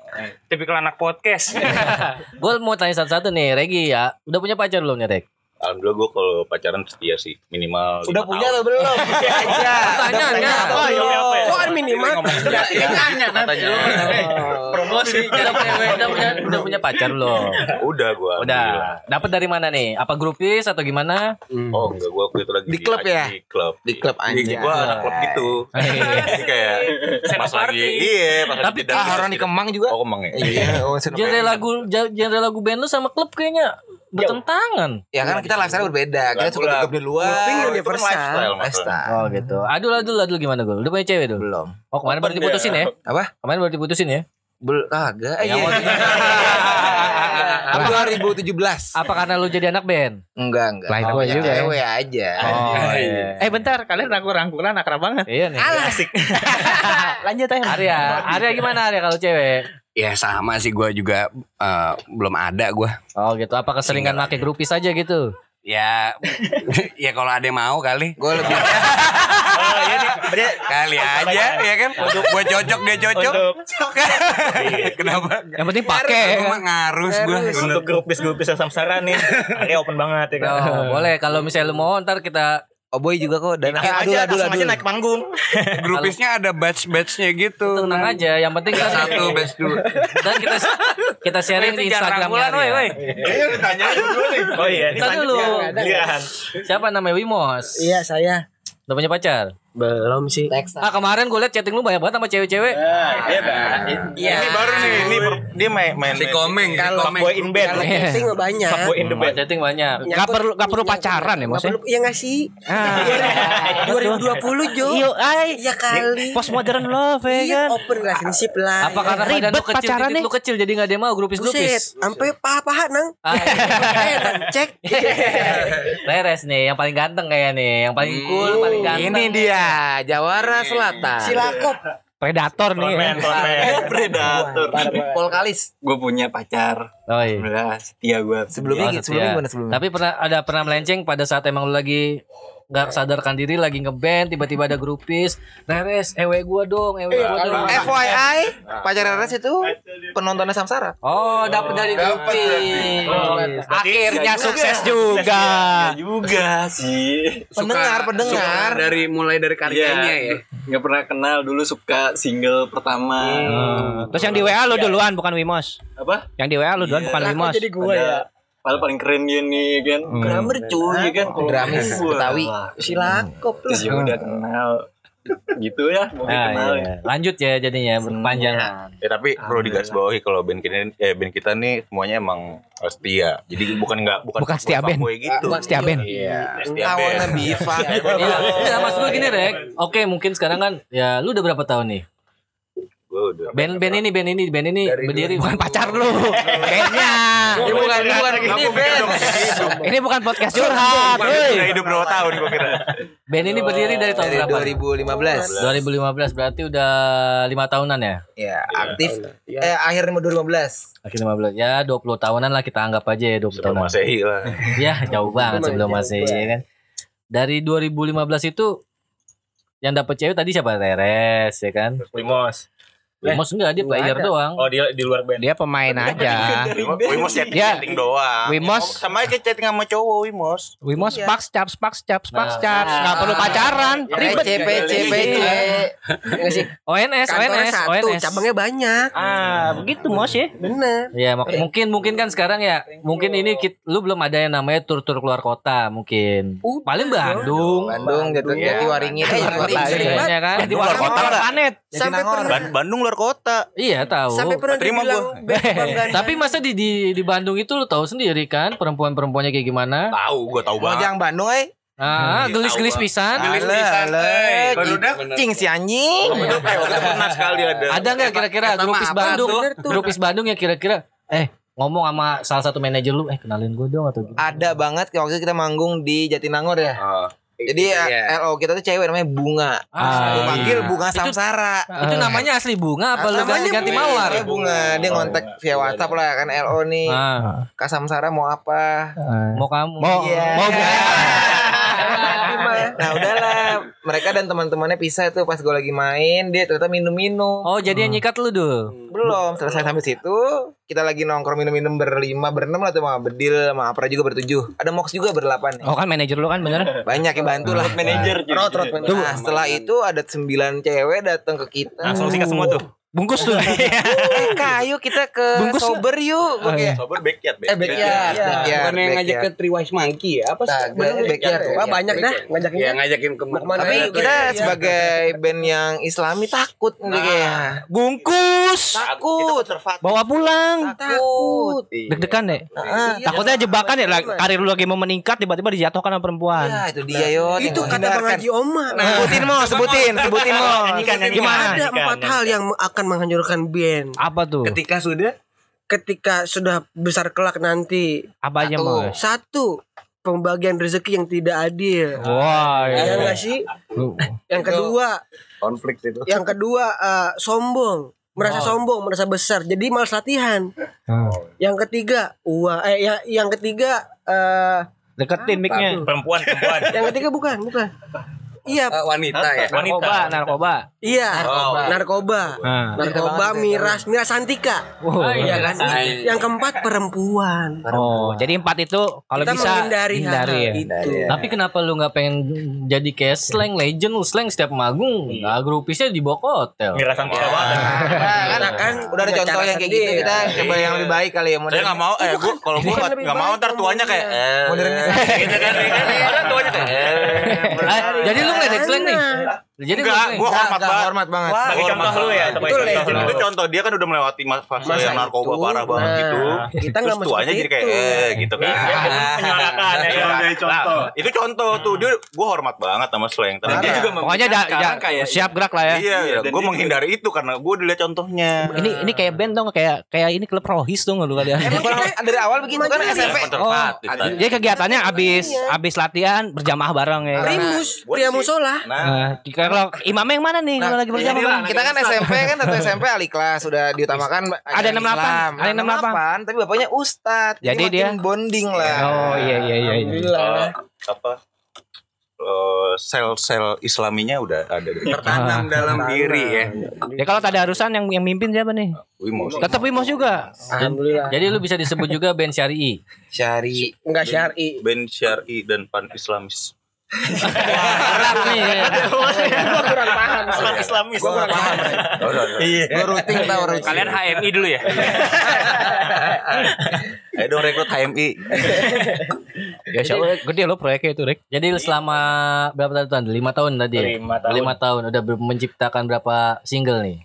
Tipikal anak podcast. [laughs] Gue mau tanya satu-satu nih, Regi ya. Udah punya pacar belum nih, Reg? Alhamdulillah gue kalau pacaran setia sih minimal Udah punya tahun. atau belum? [laughs] aja. Pertanyaannya Oh, Iya, apa ya? Kok minimal? Iya, iya, katanya. promosi udah punya udah punya udah punya pacar belum? Udah gue. Udah. Dapat dari mana nih? Apa grupis atau gimana? Oh enggak gue waktu itu lagi Di klub ya? Di klub. Di klub anjing. Gue anak klub gitu. Jadi kayak pas lagi iya pas Tapi Ah, orang di Kemang juga. Oh Kemang ya. Iya, oh. Genre lagu genre lagu band lu sama klub kayaknya bertentangan. Ya kan kita lifestyle berbeda. Kita suka klub di luar. Kan universal. lifestyle. Oh gitu. Adul adul adul gimana gue? Udah punya cewek dulu? Belum. Oh kemarin baru diputusin ya? Apa? Kemarin baru diputusin ya? Belum kagak. Yang Iya. mau- 2017. [laughs] Apa karena lu jadi anak band? Enggak, enggak. Lain gue juga ya. Cewek aja. Oh iya. Eh bentar, kalian rangkul-rangkulan akrab banget. Iya nih. Asik. [laughs] Lanjut aja. Arya, Arya gimana Arya kalau cewek? Ya sama sih gue juga eh, belum ada gue. Oh gitu. Apa keseringan pakai grupis aja gitu? Ya, [laughs] ya kalau ada yang mau kali. Gue lebih [laughs] Oh iya Kali aja ya kan. Gue cocok dia cocok. untuk [laughs] Kenapa? Yang penting pakai. Gue mah ngarus gue. untuk grupis grupis samsara nih. Area open banget ya kan. Oh, boleh kalau misalnya lu mau ntar kita Oh boy juga kok dan aja, adul langsung aja adul. naik panggung. [laughs] Grupisnya ada batch-batchnya gitu. tenang aja. Yang penting kan Satu, batch dua. dan kita kita sharing di Instagramnya woi, woi. Arya. Oh iya, ini Ntar dulu. selanjutnya giliran. Siapa namanya Wimos? Iya saya. Udah punya pacar? Belum sih. Ah kemarin gue liat chatting lu banyak banget sama cewek-cewek. Iya, Iya. Ini baru nih, ini per- dia main main Si komeng, Kalau-. Fuckboy in bed. Kalau chatting banyak. Fuckboy in the bed. chatting banyak. Gak perlu gak perlu pacaran ya maksudnya. perlu, iya nggak sih? Ah. 2020 Jo. Iya, ay. Iya kali. Postmodern love ya Iya, kan. open relationship lah. Apa karena badan lu kecil, pacarannya. titik lu kecil jadi gak ada yang mau Buset, grupis-grupis? sampai paha-paha nang. Ah, iya. [laughs] Eh, Bang, cek. Beres nih, yang paling ganteng kayak nih, yang paling cool, paling ganteng. Ini dia Jawara Selatan. Silakop. Predator nih. ya. [laughs] Predator. Pol Kalis. Gue punya pacar. Oh iya. Alhamdulillah setia gue. Sebelumnya Oh, gitu, sebelumnya gimana sebelumnya? Tapi pernah ada pernah melenceng pada saat emang lu lagi nggak sadarkan diri lagi ngeband tiba-tiba ada grupis Reres ewe gua dong ewe gua dong FYI, pacar Reres itu penontonnya Samsara. oh dapet dari grupis Akhirnya sukses juga. Juga sih. Pendengar, Suka- pendengar. suka dari mulai dari karyanya ya. Nggak pernah kenal dulu suka single pertama. Terus yang di WA lu duluan bukan Wimos. Apa? Yang di WA lu duluan bukan Wimos. jadi gua ya. Padahal paling keren dia nih kan. Drummer cuy ya kan. Gua. Betawi. Silakop Terus ya udah kenal gitu ya mau Nah, dikenalin. iya. Lanjut ya jadinya berkepanjangan. Ya tapi perlu digarisbawahi kalau band kita eh band kita nih semuanya emang setia. Jadi bukan enggak bukan Bukan setia band. gitu. Bukan setia band. Iya, setia I wanna band. [laughs] Iya, iya, maksud gue gini Rek. Oke, mungkin sekarang kan ya lu udah berapa tahun nih? Udah. Band band ini band ini band ini berdiri Bukan pacar lu. [laughs] Bandnya. Ini bukan ini bukan ini band. Ini bukan podcast curhat. Udah hidup berapa tahun gua kira. band ini berdiri dari tahun Dari berapa? 2015. 2015 berarti udah lima tahunan ya? Ya, aktif eh akhir 2015. Akhir 15 ya 20 tahunan lah kita anggap aja ya 20 Sebelum tahunan. Masehi lah. [laughs] Ya jauh banget sebelum masih ya kan. Dari 2015 itu yang dapet cewek tadi siapa? Teres ya kan? Limos. Limos enggak dia player doang. Oh dia di luar band. Dia pemain aja. Wimos chatting, Ya. chatting doang. Wimos. sama aja chatting sama cowok Wimos. Wimos paks caps paks caps paks Nah. caps nggak perlu pacaran. Ribet. PC PC PC. Enggak sih? ONS, ONS, ONS. cabangnya banyak. Ah, begitu mos ya. Bener. Ya mungkin mungkin kan sekarang ya mungkin ini kit, lu belum ada yang namanya tur-tur keluar kota mungkin. Paling Bandung. Bandung Jati Jatiwaringin. Eh, Jatiwaringin. Sering ya kan? Di luar kota planet. Sampai Jatinangor. pernah Ban- Luar kota. Iya tahu. sampai pernah terima dibilang kebanggaan. [laughs] Tapi masa di, di di Bandung itu lu tahu sendiri kan perempuan-perempuannya kayak gimana? Tahu, gua tahu banget. Mojang Bandung eh. Ah, Iya, gelis-gelis pisan. Gelis pisan, eh. Cing si anjing. Pernah sekali ada. Ada nggak kira-kira grupis Bandung? Grupis Bandung ya kira-kira eh ngomong sama salah satu manajer lu, eh kenalin gue dong atau gitu. Ada banget waktu kita manggung di Jatinangor ya. Ah. Jadi Iya. LO kita tuh cewek namanya Bunga. Ah, Gue panggil iya. Bunga Itu- Samsara. Itu namanya asli bunga apa lu Namanya ganti-ganti Bunga. mawar? Namanya Bunga. Dia ngontak via WhatsApp lah kan LO nih. Ah, Kak Samsara mau apa? mau kamu. Mau Iya. mau [laughs] Nah udahlah. Mereka dan teman-temannya pisah tuh Pas gue lagi main. Dia ternyata minum-minum. Oh, jadi yang nyikat lu dul. Belum selesai sampai situ Kita lagi nongkrong minum-minum berlima Berenam lah tuh sama Bedil Sama Apra juga bertujuh. Ada Mox juga berlapan Oh kan manajer lu kan bener. Banyak yang bantu lah. Manajer gitu. Rot, rot, Nah setelah itu ada sembilan cewek datang ke kita. Langsung sikat semua tuh. Bungkus tuh. [laughs] Eh kak yuk kita ke Bungkus sober yuk Gua kayak, Sober backyard, Eh backyard Backyard Bukan yang ngajak ke. Three Wise Monkey ya? Apa sih? Nah, backyard, Wah banyak dah ngajakin. Ya ngajakin ke Mau ke mana? Tapi Iya, kita iya. sebagai band yang islami takut nih kayak Bungkus. Takut Bawa pulang. Takut Deg-degan deh. Heeh. Takutnya jebakan ya karir lu lagi mau meningkat tiba-tiba dijatuhkan sama perempuan. Ya itu dia yo Itu kata Bang Haji Oma. Sebutin mo, sebutin, sebutin mo. Gimana? Ada empat hal yang akan menghancurkan band. Apa tuh? Ketika sudah Ketika sudah besar kelak nanti. Apa aja mau? Satu, pembagian rezeki yang tidak adil. Wah. Ya iya. enggak sih? Yang kedua, konflik itu. yang kedua eh, sombong, merasa sombong, merasa besar. Jadi malas latihan. Yang ketiga, uang eh ya, yang ketiga eh Deketin mic-nya. Perempuan, perempuan. yang ketiga bukan, bukan. Iya, wanita ya. Narkoba, narkoba. iya, Oh. narkoba. Nah. Narkoba, miras, miras santika. Oh, Iya kan? Yang keempat perempuan. Oh, jadi empat itu kalau Kita bisa hindari ya. itu. Tapi kenapa lu nggak pengen jadi kayak slang legend lu slang setiap manggung? Nah, grupisnya dibawa ke hotel. Mira Santika banget. Nah, kan, kan udah ada contoh yang kayak gitu kita coba yang lebih baik kali ya Saya nggak mau, eh gua kalau gua nggak nggak mau ntar tuanya kayak eh Modernisasi. [laughs] gitu kan. Orang tuanya kayak eh. Ah, jadi lu ngeledek slang nih. Jadi Enggak, Enggak, hormat enggak, banget. hormat banget. Sebagai contoh lu ya, sebagai Betul, contoh lu. Itu contoh dia kan udah melewati fase Masa yang narkoba itu. parah banget Nah, gitu. kita Terus tuanya jadi kayak itu. eh gitu kan. Menyuarakan ya. kan? Nah, itu contoh tuh dia gua hormat banget sama slang. Tapi dia juga Pokoknya da, kayak siap gerak lah ya. Iya, iya. Gue menghindari itu karena gue udah lihat contohnya. Ini ini kayak band dong kayak kayak ini klub rohis tuh nggak lu kalian. Emang kurang [laughs] dari awal begitu kan SMP. konservatif. Oh, jadi kegiatannya abis abis latihan berjamaah bareng ya. Primus, pria musola. Nah, Nah, kalau imamnya yang mana nih kalau lagi berjamaah? Kita kan SMP kan atau SMP ahli kelas sudah diutamakan Ada 68, Islam. ada 68, tapi bapaknya ustad. Jadi makin dia- bonding lah. Oh iya iya iya. iya. eh, apa? eh, sel-sel islaminya udah ada tertanam dalam diri ya. Ya kalau tak ada harusan yang yang mimpin siapa nih? Wimos. Tetap Wimos juga. Alhamdulillah. Jadi lu bisa disebut juga band syari. Syari. Enggak syar'i. Ben Syari dan Pan Islamis. Berat nih. Gua kurang paham sih. Islamis. Gua kurang paham. Gue rutin tau rutin. Kalian HMI dulu ya? [laughs] Ayo dong rekrut HMI. [laughs] Ya siapa gede lo proyeknya itu, Rek. Jadi lu selama berapa tahun? Lima tahun tadi. ya? Lima tahun. Lima tahun udah menciptakan berapa single nih?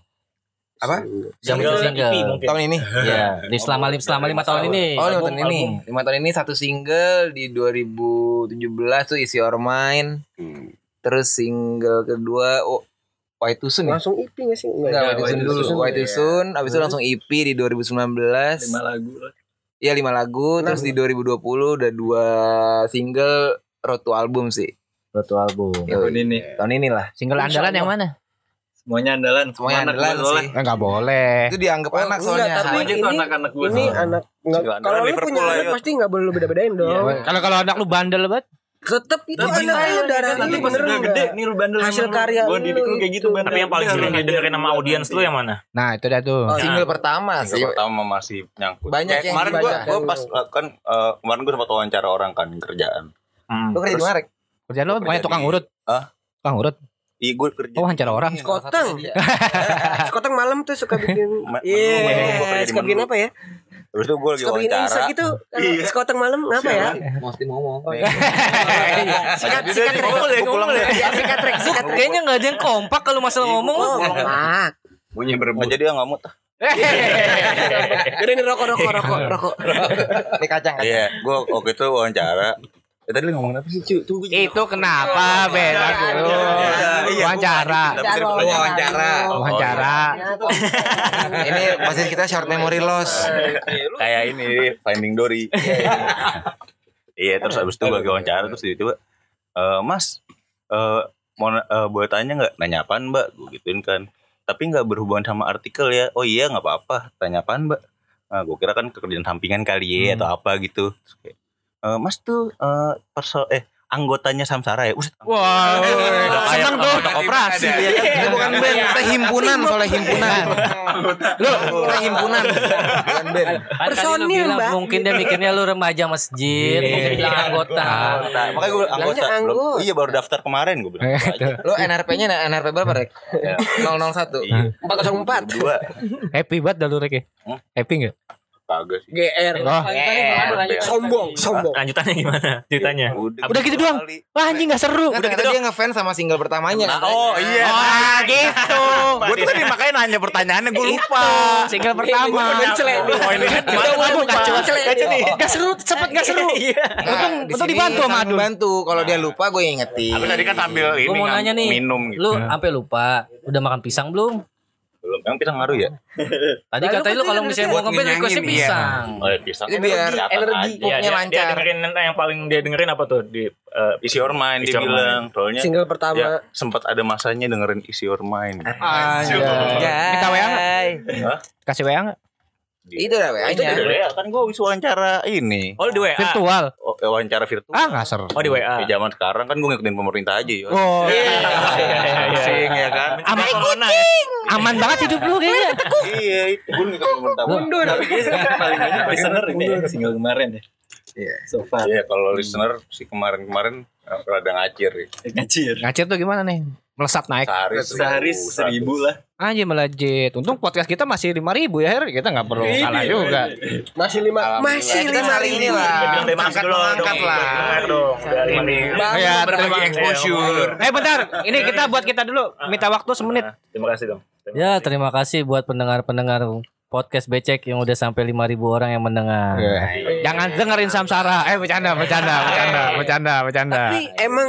Apa? Single, single. EP mungkin. Tahun ini. Iya, di selama lim- selama lima tahun ini. Oh, lima Album, tahun ini. Lima tahun ini satu single di 2017 tuh isi Your Mind. Terus single kedua oh White Too Soon ya? Langsung IP gak sih? Enggak, White Too Soon dulu. White Too Soon, abis itu langsung EP di 2019. Lima lagu lah. Iya lima lagu, terus di 2020 udah dua single road to album sih. Satu album. Yoi. Tahun ini. Tahun inilah. Single andalan yang mana? Semuanya andalan. Semuanya Semua anak andalan soalnya. sih. Enggak boleh. Itu dianggap Oh, anak enggak, soalnya. tapi Aja tuh ini anak-anak gua ini anak nggak Single kalau lu punya anak pasti nggak boleh lu beda-bedain dong. Kalau kalau anak lu bandel banget. Tetep itu Tapi anak lu darah nanti pas bener udah gede enggak? nih lu bandel Hasil karya Gua lu didik lu kayak gitu itu. bandel. Tapi yang paling sering didengerin sama lu audiens lu yang mana? Nah, itu dah tuh. Oh, Single pertama sih. Single pertama masih nyangkut. Banyak Kayak yang kemarin gua dibaca. gua pas uh, kan uh, kemarin gua sempat wawancara orang kan kerjaan. Hmm. Lu kerja di mana? Kerjaan lu pokoknya tukang urut. Hah? Tukang urut. Iya gue kerja. Oh, wawancara orang. Sekoteng. Sekoteng [laughs] malam tuh suka bikin [laughs] Iya, di suka bikin apa ya? Terus itu gue lagi Suka bikin wawancara. insert gitu. [laughs] Kalau Sekoteng malam ngapa ya? Mesti ngomong. Sikat sikat trek. Deh, pulang deh. Sikat trek, sikat trek. Kayaknya nggak ada yang kompak kalau masalah ngomong. Kompak. Bunyi berebut. Jadi nggak mau tah. Udah ini rokok rokok rokok rokok. Ini kacang kacang. Iya, gue waktu itu wawancara. Ya, tadi lu ngomongin apa sih, Cu? Tuh, gua jadi- Itu kenapa beda dulu? Iya, Wawancara. Dari pertanyaan. Wawancara. Wawancara. [laughs] Ini masih kita short memory loss. Kayak ini Finding Dory. [laughs] Iya, terus abis itu gue lagi wawancara terus tiba-tiba eh Mas, eh mau eh, boleh tanya nggak? Nanya apaan mbak? Gue gituin kan. Tapi nggak berhubungan sama artikel ya. Oh iya nggak apa-apa. Tanya apaan mbak? Nah, gue kira kan pekerjaan sampingan kali ya atau apa gitu. Terus kayak, "Eh, mas tuh eh perso eh anggotanya Samsara ya? Uset, Wah, seneng dong. Operasi dia kan. Ini bukan band, kita himpunan soalnya himpunan. Lu kita himpunan. Bukan band. Kan Personil, bilang Mbak. mungkin dia mikirnya lu remaja masjid, mungkin bilang anggota. Makanya gue anggota. Iya baru daftar kemarin gue bilang. Lu NRP-nya NRP berapa, Rek? 001. Iya. 404. Dua. happy banget dah lu Rek ya? Happy enggak? Kagak sih. GR. Oh. Sombong, sombong. Lanjutannya gimana ceritanya? Udah gitu doang. Wah, anjing enggak seru. Udah ternyata dia ngefans sama single pertamanya. Oh iya. Ah, gitu. Gue tuh tadi makanya nanya pertanyaannya gue lupa. Single pertama. Gak seru, cepet gak seru. Untung, untung dibantu sama Adul. Bantu. Kalau dia lupa gue ingetin. Tapi tadi kan sambil ini Gue mau ngam- nanya nih, minum gitu. lu sampai lupa, udah makan pisang belum? Belum. Emang pisang ngaruh ya? [laughs] Tadi katanya lu kan kalau misalnya mau ngeband requestnya iya. pisang. Oh, ya, pisang. Itu biar energi aja. Iya, pupuknya dia, lancar. dengerin yang paling dia dengerin apa tuh di eh, Isi Your Mind dia bilang. Soalnya Single pertama. ya, sempat ada masanya dengerin Isi Your Mind. Anjay. Minta WA enggak? Hah? Kasih WA enggak? Itu dah Itu WA-nya. ya, kan gue bisa wawancara ini. Oh di WA. Virtual. Oh, eh, wawancara virtual. Ah, enggak seru. Oh di WA. Ya, zaman sekarang kan gue ngikutin pemerintah aja ya. Oh, Pusing ya kan. aman, Corona aman banget hidup lu kayaknya. Iya, itu gue ngikutin pemerintah. Mundur. Tapi dia paling banyak listener ini ya, single kemarin ya. Iya. So far. Iya, kalau listener sih kemarin-kemarin eh, rada ngacir ya. Ngacir. Ngacir tuh gimana nih? Melesat naik. Sehari Sehari seribu lah. Anjir melejit. Untung podcast kita masih 5000 ribu ya, Her. Kita nggak perlu kalah juga. Masih lima, masih lima ribu. lah. Angkat mengangkat dong. lah. Lima nih. Ya, Berbagi terima exposure. Eh bentar, ini kita buat kita dulu minta waktu semenit. Nah, Terima kasih dong. Ya, terima kasih buat pendengar-pendengar podcast Becek yang udah sampai 5000 orang yang mendengar. Jangan dengerin Samsara. Eh bercanda, bercanda, bercanda, bercanda, bercanda. Tapi emang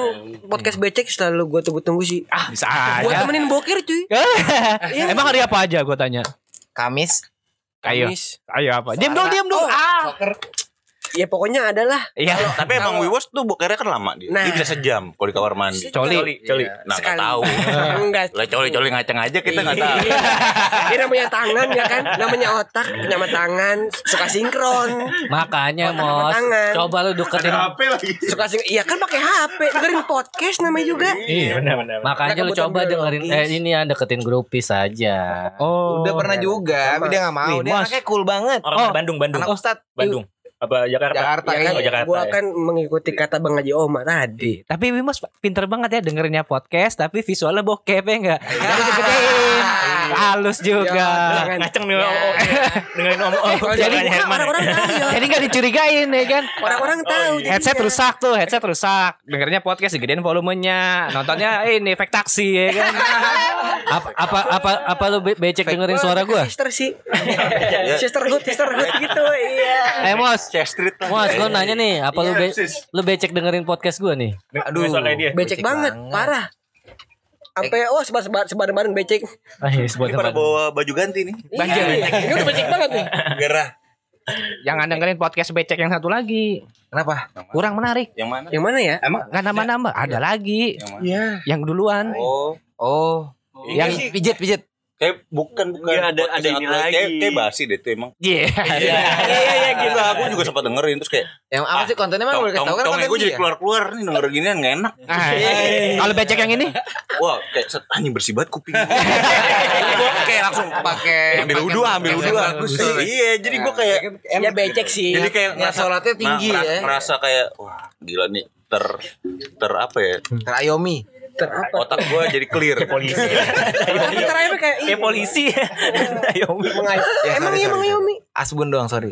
podcast becek selalu gue tunggu-tunggu sih. Ah, bisa Gue aja. temenin bokir cuy. [laughs] Emang hari apa aja gue tanya? Kamis. Ayo, Kamis. ayo apa? Diam dong, diam dong. Ah. Ya pokoknya adalah Iya. Tapi emang Wiwos tuh bokernya kan lama dia. Nah. Dia bisa sejam kalau di kamar mandi. Coli. Coli. Nah, nggak sekali. tahu. [laughs] Enggak. Lah coli-coli ngaceng aja kita nggak tahu. Iya. [laughs] Dia namanya tangan ya kan, namanya otak, nama tangan, suka sinkron. Makanya Otak sama Mos, tangan. coba lu deketin Suka sinkron. Iya kan pakai HP, dengerin podcast namanya juga. Iya benar benar. Makanya lu coba dengerin biologis. eh ini ya deketin grupis aja. Oh. Udah pernah juga, tapi dia nggak mau. Dia Mas. anaknya cool banget. Orang Bandung, Bandung. Anak Ustad. Bandung. Apa Jakarta? Jakarta, Ya kan, Oh, Jakarta. gua ya. kan mengikuti kata Bang Haji Oma tadi. Tapi Wimas pinter banget ya dengerinnya podcast tapi visualnya bokep ya enggak? Digedein. [laughs] [laughs] Halus juga. Ngaceng nih oh, oh, dengerin om om Jadi. Orang-orang tahu ya. Jadi gak dicurigain ya kan. Orang-orang tahu. Headset jadinya. rusak tuh, headset rusak. Dengernya podcast gedein volumenya. Nontonnya ini efek taksi ya kan. [laughs] apa apa apa apa lu be- becek dengerin suara gua? Sister sih. [laughs] Sisterhood, sisterhood gitu. Iya. Eh Mos, Street Mos, gua nanya nih, apa lu be- lu becek dengerin podcast gua nih? Aduh. Becek banget, parah. Sampai oh sebar sebar sebar bareng becek. Ah, iya, Ini pada apa? bawa baju ganti nih. Iya, ini udah becek banget nih. [laughs] Gerah. Jangan dengerin podcast becek yang satu lagi. Kenapa? Kurang menarik. Yang mana? Yang mana ya? Emang Gak nambah-nambah. Ada lagi. Yang mana? Iya. Yang duluan. Oh, Oh, yang Ini sih pijit pijit. Kayak bukan bukan Iya, ada- ada yang ini lagi. Kayak, kayak basi deh itu emang. Iya. Iya iya iya gitu. Aku juga sempat dengerin terus kayak Yang apa sih kontennya mah boleh kasih tahu kan tong konten gue jadi keluar keluar nih denger ginian nggak enak. Ah, Kalau becek yang ini? Wah kayak set anjing bersih banget kuping. [laughs] gue kayak langsung pakai ambil wudhu ambil wudhu bagus sih. Iya jadi gue kayak Ya becek sih. jadi kayak Ya, sholatnya tinggi ya. Merasa kayak wah gila nih ter ter apa ya Terayomi. Ter apa? otak gue jadi clear polisi Terakhir kayak Kayak polisi. Ayo. Mengai- Ya, Emang iya, emang sorry, iya. Asbun doang sorry.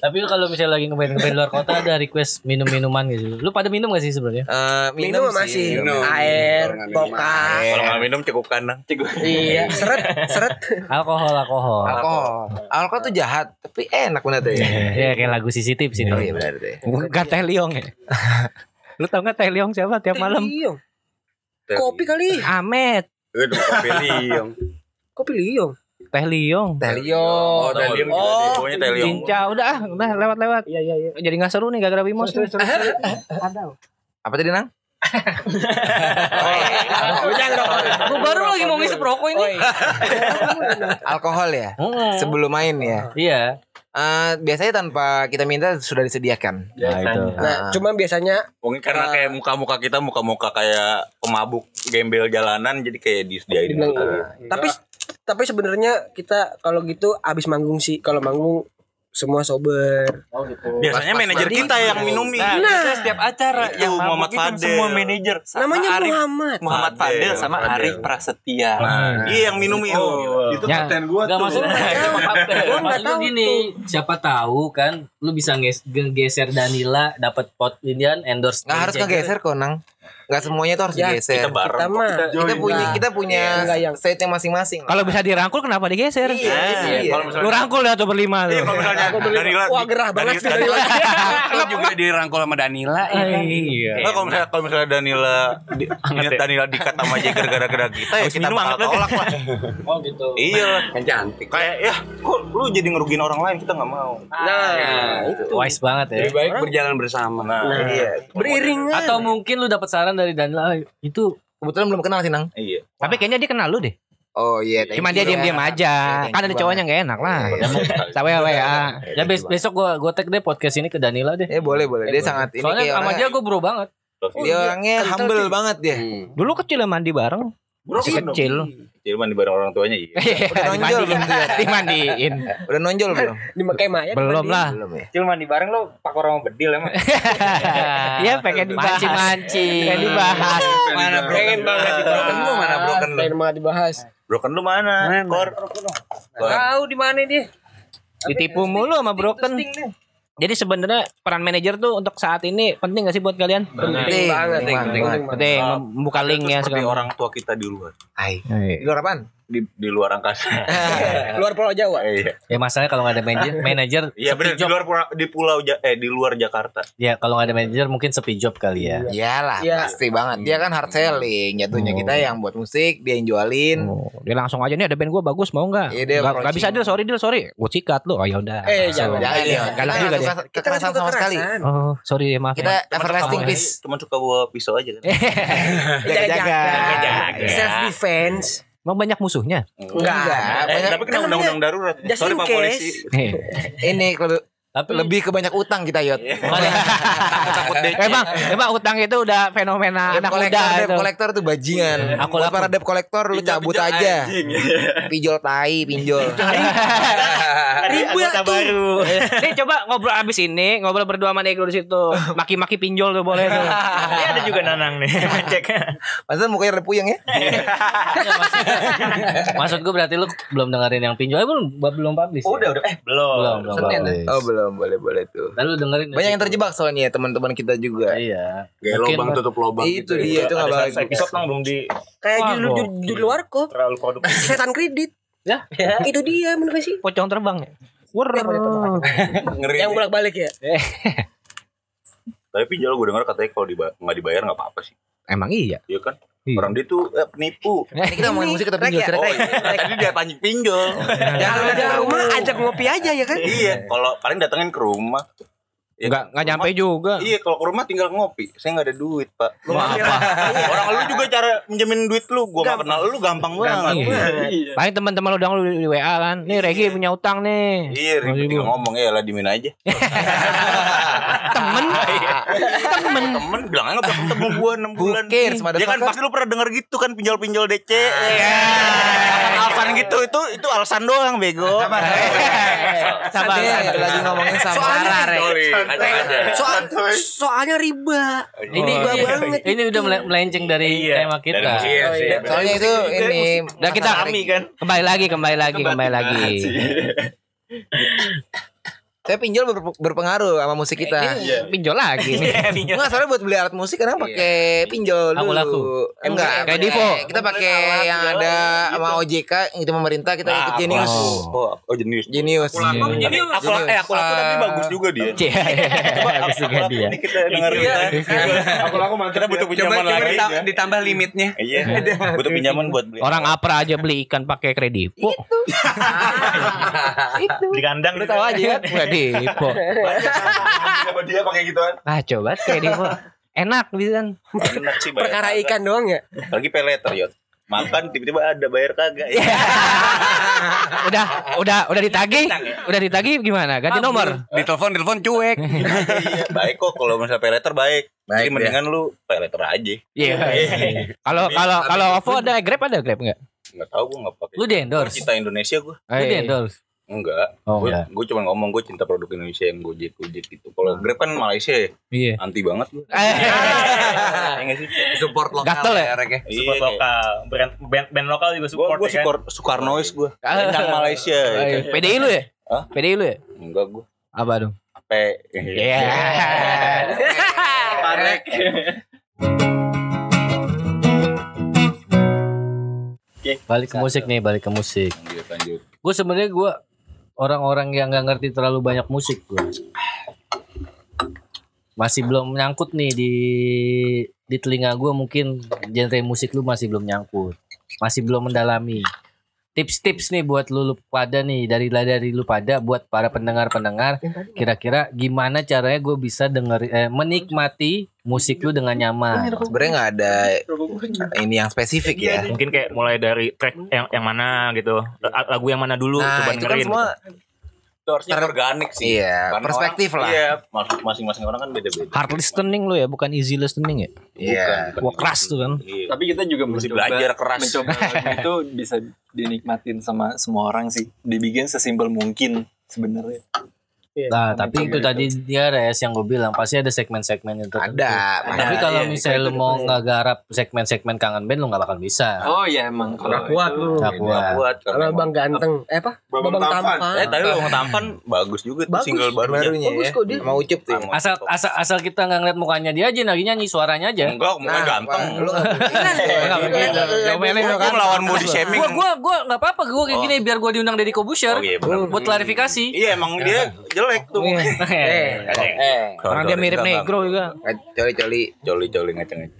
Tapi lu kalau misalnya lagi ngeband ngeband luar kota ada request minum minuman gitu. Lu pada minum gak sih sebenarnya? Eh, Minum minum, masih. sih. Air, koka. kalau nggak minum cukup kanan Iya, seret, seret. Alkohol, alkohol. Alkohol. Alkohol tuh jahat, tapi enak bener tuh ya. Ya kayak lagu CCTV sih. Oh iya benar deh. Bukan Teh Liong ya? [laughs] Lu tau gak Teh Liong siapa tiap malam? Liong. Kopi kali. Amet. Itu kopi liong Kopi liong. Teh Liong. Teh oh Liong. teh liong pokoknya teh liong Cinca udah ah, udah lewat-lewat. Iya iya iya. Jadi gak seru nih gara-gara Bimos. tuh. [laughs] Apa tadi nang? Gue baru lagi mau ngisep rokok ini. Alkohol ya. Sebelum main ya. Iya. Eh, biasanya tanpa kita minta sudah disediakan. Nah itu. Nah, cuma biasanya Mungkin karena kayak muka-muka kita muka-muka kayak pemabuk gembel jalanan jadi kayak disediain dibilang gitu. tapi tapi sebenarnya kita kalau gitu abis manggung sih kalau manggung semua sober. Biasanya manajer kita yang minumi. Nah, biasanya setiap acara Itu, yang Muhammad Fadel. semua manajer sama Namanya Arif Muhammad. Muhammad Fadel sama Fadel. Arif Prasetya. Nah, iya yang minumi itu. Itu Ya. konten gua Gak tuh. maksudnya [laughs] Gua nggak Maksud tahu gini Siapa tahu kan Lu bisa geser Danila dapat pot Indian endorse Nggak harus ngegeser kok nang. Nggak semuanya itu harus Ya, digeser. Kita bareng. Kita mah Kita punya kita punya yang- yang masing-masing. Kalau bisa dirangkul kenapa digeser? Iya, itu dia. Kalau misalnya Lu rangkul dah tuh berlima Iya, tuh. kalau misalnya Danila Wah, gerah banget sih Danila. [laughs] Lo juga dirangkul sama Danila ya kan? Iya. Nah, kalau misalnya kalau misalnya Danila ingat Danila dikat sama Jagger gara-gara kita [laughs] ya kita bakal tolak lah. Oh gitu Iya. Kan cantik. Kayak ya kok lu jadi ngerugiin orang lain kita nggak mau. Nah, itu. Wise banget ya Lebih baik berjalan bersama. Nah, Iya. Beriringan. Atau mungkin lu dapat saran dari Danila "Ah, Itu Kebetulan belum kenal sih nang. iya. Tapi kayaknya dia kenal lu deh. Oh iya. Cuma dia diam-diam ya. aja. Kan ada cowoknya nggak enak lah. Iya, Tahu ya WA. Ya bes- besok gua gua tag deh podcast ini ke Danila deh Eh boleh boleh. Dia sangat ini Soalnya sama dia gua bro banget Dia orangnya humble banget dia. Dulu kecil ya mandi bareng. Masih kecil. Jadi mandi bareng orang tuanya iya. Udah nonjol belum ya? Dimandiin. Udah nonjol belum? Di Mekah Maya. Belum lah. Belum ya. Cil mandi bareng lo pakor sama bedil emang. [laughs] Iya pengen dibahas. Mancing-mancing Pengen dibahas. Mana broken banget di broken lu mana broken lu? Pengen banget dibahas. Broken lu mana? Kor. Kor. Tahu di mana dia? Ditipu mulu sama broken. Jadi sebenarnya peran manajer tuh untuk saat ini penting gak sih buat kalian? Penting banget, penting penting banget. Penting membuka link ya Seperti segala. orang tua kita di luar. Hai. Di luar apaan? Di di luar angkasa. [laughs] Luar Pulau Jawa. Iya. Ya masalahnya kalau nggak ada manajer, [laughs] manajer Iya sepi benar di job. luar pulau- di pulau Ja- eh di luar Jakarta. Ya kalau nggak ada manajer mungkin sepi job kali ya. Iyalah, Iya. pasti banget. Dia kan hard selling. Jatuhnya kita yang buat musik, dia yang jualin. Oh, dia langsung aja nih ada band gue bagus mau nggak? Iya, dia Gak, approaching. bisa deal sorry deal sorry. Gue cikat lu. Oh ya udah. Eh, jangan. Jangan dia. Galak Kita juga dia. suka kekerasan sama sekali. Oh sorry maaf. Kita ya. everlasting Cuma- peace. Cuma suka bawa pisau aja kan. [laughs] Jaga-jaga. Self defense. Emang banyak musuhnya. Enggak. Enggak, Eh, banyak- tapi kena undang-undang darurat. Sorry Pak polisi. ini kalau Tapi lebih ke banyak utang kita yot. Takut [laughs] deh. emang emang utang itu udah fenomena Debt anak muda kolektor, debt itu. kolektor tuh bajingan. Aku Buat para debt kolektor lu cabut aja. [laughs] Pinjol tai, pinjol. [laughs] Riba Anggota tuh. baru. Nih coba ngobrol abis ini, ngobrol berdua sama Negro di situ. Maki-maki pinjol tuh boleh tuh. Ini ada juga Nanang nih. Cek. Masa mukanya ada puyeng ya? Maksud gue berarti lu belum dengerin yang pinjol eh, belum belum publish. ya? Udah udah eh Belum. belum belum. Oh belum, boleh boleh tuh. Lalu lu dengerin Banyak yang terjebak soalnya teman-teman kita juga. Iya. Kayak Mungkin- lubang tutup lubang Itu gitu. dia itu nggak bagus. episode nang belum di Kayak judul judul- judul luar kok. terlalu produktif. Setan kredit. Ya. Itu dia menurut sih. Pocong terbang ya. Wur. Ngeri. Yang bolak-balik ya. Tapi pinjol gue denger katanya kalau diba- nggak dibayar nggak apa-apa sih. Emang iya. Iya kan? Iya. Orang dia tuh eh, penipu. [laughs] Ini kita ngomongin musik kita pinjol Rek ya? cerek. Oh iya. [laughs] Tadi dia tanya pinjol. Kalau udah ke rumah ajak ngopi aja ya kan. iya. Kalau paling datengin ke rumah. Ya, Enggak enggak nyampe juga. Iya, kalau ke rumah tinggal ngopi. Saya nggak ada duit, Pak. Lu ngambil- Orang lu juga cara minjemin duit lu, gua nggak kenal lu gampang banget. Iya. Paling teman-teman lu udah lu di WA kan. Nih Regi punya utang nih. Iya, ribet tinggal ngomong ya lah dimin aja. Temen. Temen temen bilang aja nggak ketemu gua 6 bulan. cares, Ya kan pasti lu pernah denger gitu kan pinjol-pinjol DC. Iya. Alasan gitu itu itu alasan doang bego. Sabar. Dia lagi ngomongin samsara, Rek. Soal, soalnya riba. Ini riba banget. ini udah mele- melenceng dari tema kita. Dari musik. Iya, Oh, iya. Soalnya itu ini Udah kita kembali lagi, kembali lagi, kembali lagi. Saya pinjol ber- berpengaruh sama musik kita. Ini pinjol lagi nih. [laughs] Enggak, soalnya buat beli alat musik kadang pakai pinjol dulu. Laku-laku. Enggak, Kayak Divo. Kita pakai yang ada sama OJK itu pemerintah kita ikut Genius. Oh, oh jenius. Genius. Tapi aku eh aku laku tapi bagus juga dia. Coba Bagus aku juga laku dia. ini kita dengerin. Aku laku kita butuh pinjaman lagi. dita- ditambah limitnya. Iya, [laughs] butuh pinjaman buat beli. Orang apra aja beli ikan pakai kredipo. [laughs] Di kandang Lu tahu aja kan? Kredipo. [laughs] Sama dia pakai gituan. Ah coba kredipo. Enak bisa kan. Enak sih bayar Perkara kagak. ikan doang ya. Lagi pay letter yot. Makan tiba-tiba ada bayar kagak. [laughs] Udah udah udah ditagih. Udah ditagih gimana? Ganti nomor. Di telepon telepon cuek. [laughs] Iya, baik kok kalau misalnya pay letter baik. Jadi Baik, mendingan lu pay letter aja. Iya. Kalau kalau kalau OVO ada Grab ada Grab enggak? Enggak tahu gua enggak pakai. Lu di endorse. Cinta Indonesia gua. Lu di endorse. Enggak. Oh, gue enggak. gue cuma ngomong gue cinta produk Indonesia yang Gojek Gojek gitu. Kalau Grab kan Malaysia ya, Iya. anti banget gue. [laughs] Eh, Iya nggak sih? Support lokal Gatel ya? Rek, ya. support Iya. lokal. Brand band, band lokal juga support gue ya kan. sukar Sukarnois gue. Tentang Malaysia. ya kan. PDI lu ya? Hah? PDI lu ya? Enggak gue. Apa dong? P. Iya. Parek. Balik ke musik nih, balik ke musik. Lanjut lanjut. Gue sebenarnya gue orang-orang yang nggak ngerti terlalu banyak musik gue. Masih belum nyangkut nih di di telinga gue mungkin genre musik lu masih belum nyangkut. Masih belum mendalami. Tips-tips nih buat lu, lu pada nih dari dari lu pada buat para pendengar-pendengar kira-kira gimana caranya gue bisa denger eh, menikmati musik lu dengan nyaman. Sebenarnya nggak ada ini yang spesifik ya. Mungkin kayak mulai dari track yang yang mana gitu. Lagu yang mana dulu Nah, coba itu kan dengerin. semua gitu. Itu harusnya Ter- organik sih. Iya, Karena perspektif orang- lah. Iya, mas- masing-masing orang kan beda-beda. Hard listening lu ya, bukan easy listening ya? Iya. Bukan, Wah keras tuh kan. Iya. Tapi kita juga Mesti mencoba belajar keras. mencoba [laughs] itu bisa dinikmatin sama semua orang sih. Dibikin sesimpel mungkin sebenarnya. Nah, tapi itu tadi dia res yang gue bilang pasti ada segmen-segmen tertentu. Ada. Tapi ada. kalau iya, misalnya itu lu mau nggak garap segmen-segmen kangen band lu nggak bakal bisa. Oh iya emang kalau kuat itu- lu. Nggak Nggak kuat. kuat karena Bang Ganteng. Eh apa? Babang Tampan. Eh tadi lo Tampan bagus juga tuh Bagus. single barunya. barunya Bagus ya. kok dia. Sama Ucup tuh. Asal asal asal kita nggak ngeliat mukanya dia aja lagi nyanyi suaranya aja. Enggak, mukanya ganteng. Wah, Lu Gue [laughs] kan. melawan body shaming. Gua gua gua nggak apa-apa gua kayak Oh. gini biar gua diundang Deddy Kobusher Oh, iya, buat klarifikasi. Iya emang dia jelek tuh. [laughs] Eh, eh Orang dia mirip negro juga. coli coli Coli-coli ngaceng [laughs]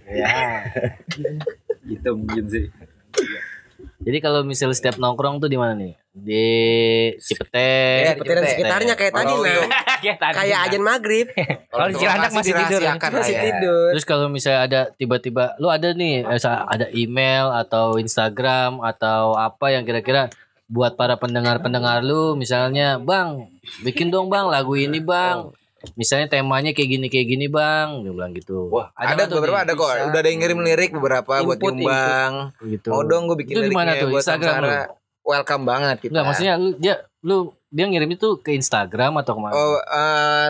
gitu mungkin sih. Jadi kalau misalnya setiap nongkrong tuh di mana nih? Di Cipete. Iya, Seperti dan sekitarnya kayak tadi nah. itu- [laughs] Kayak ajan maghrib. Kalau di Cilandak masih tidur. lah Masih ya. tidur. Terus kalau misalnya ada tiba-tiba lu ada nih eh, ada email atau Instagram atau apa yang kira-kira buat para pendengar-pendengar lu misalnya, "Bang, bikin dong Bang lagu ini Bang." Misalnya temanya kayak gini kayak gini Bang, dia bilang gitu. Wah, Ada tuh beberapa ada kok. Bisa. Udah ada yang ngirim lirik beberapa buat Input, nyumbang. gitu. Mau dong gue bikin Itu tuh? buat Instagram Samsara. Welcome banget kita. Enggak, maksudnya lu dia lu dia ngirim itu ke Instagram atau ke mana? Oh, eh,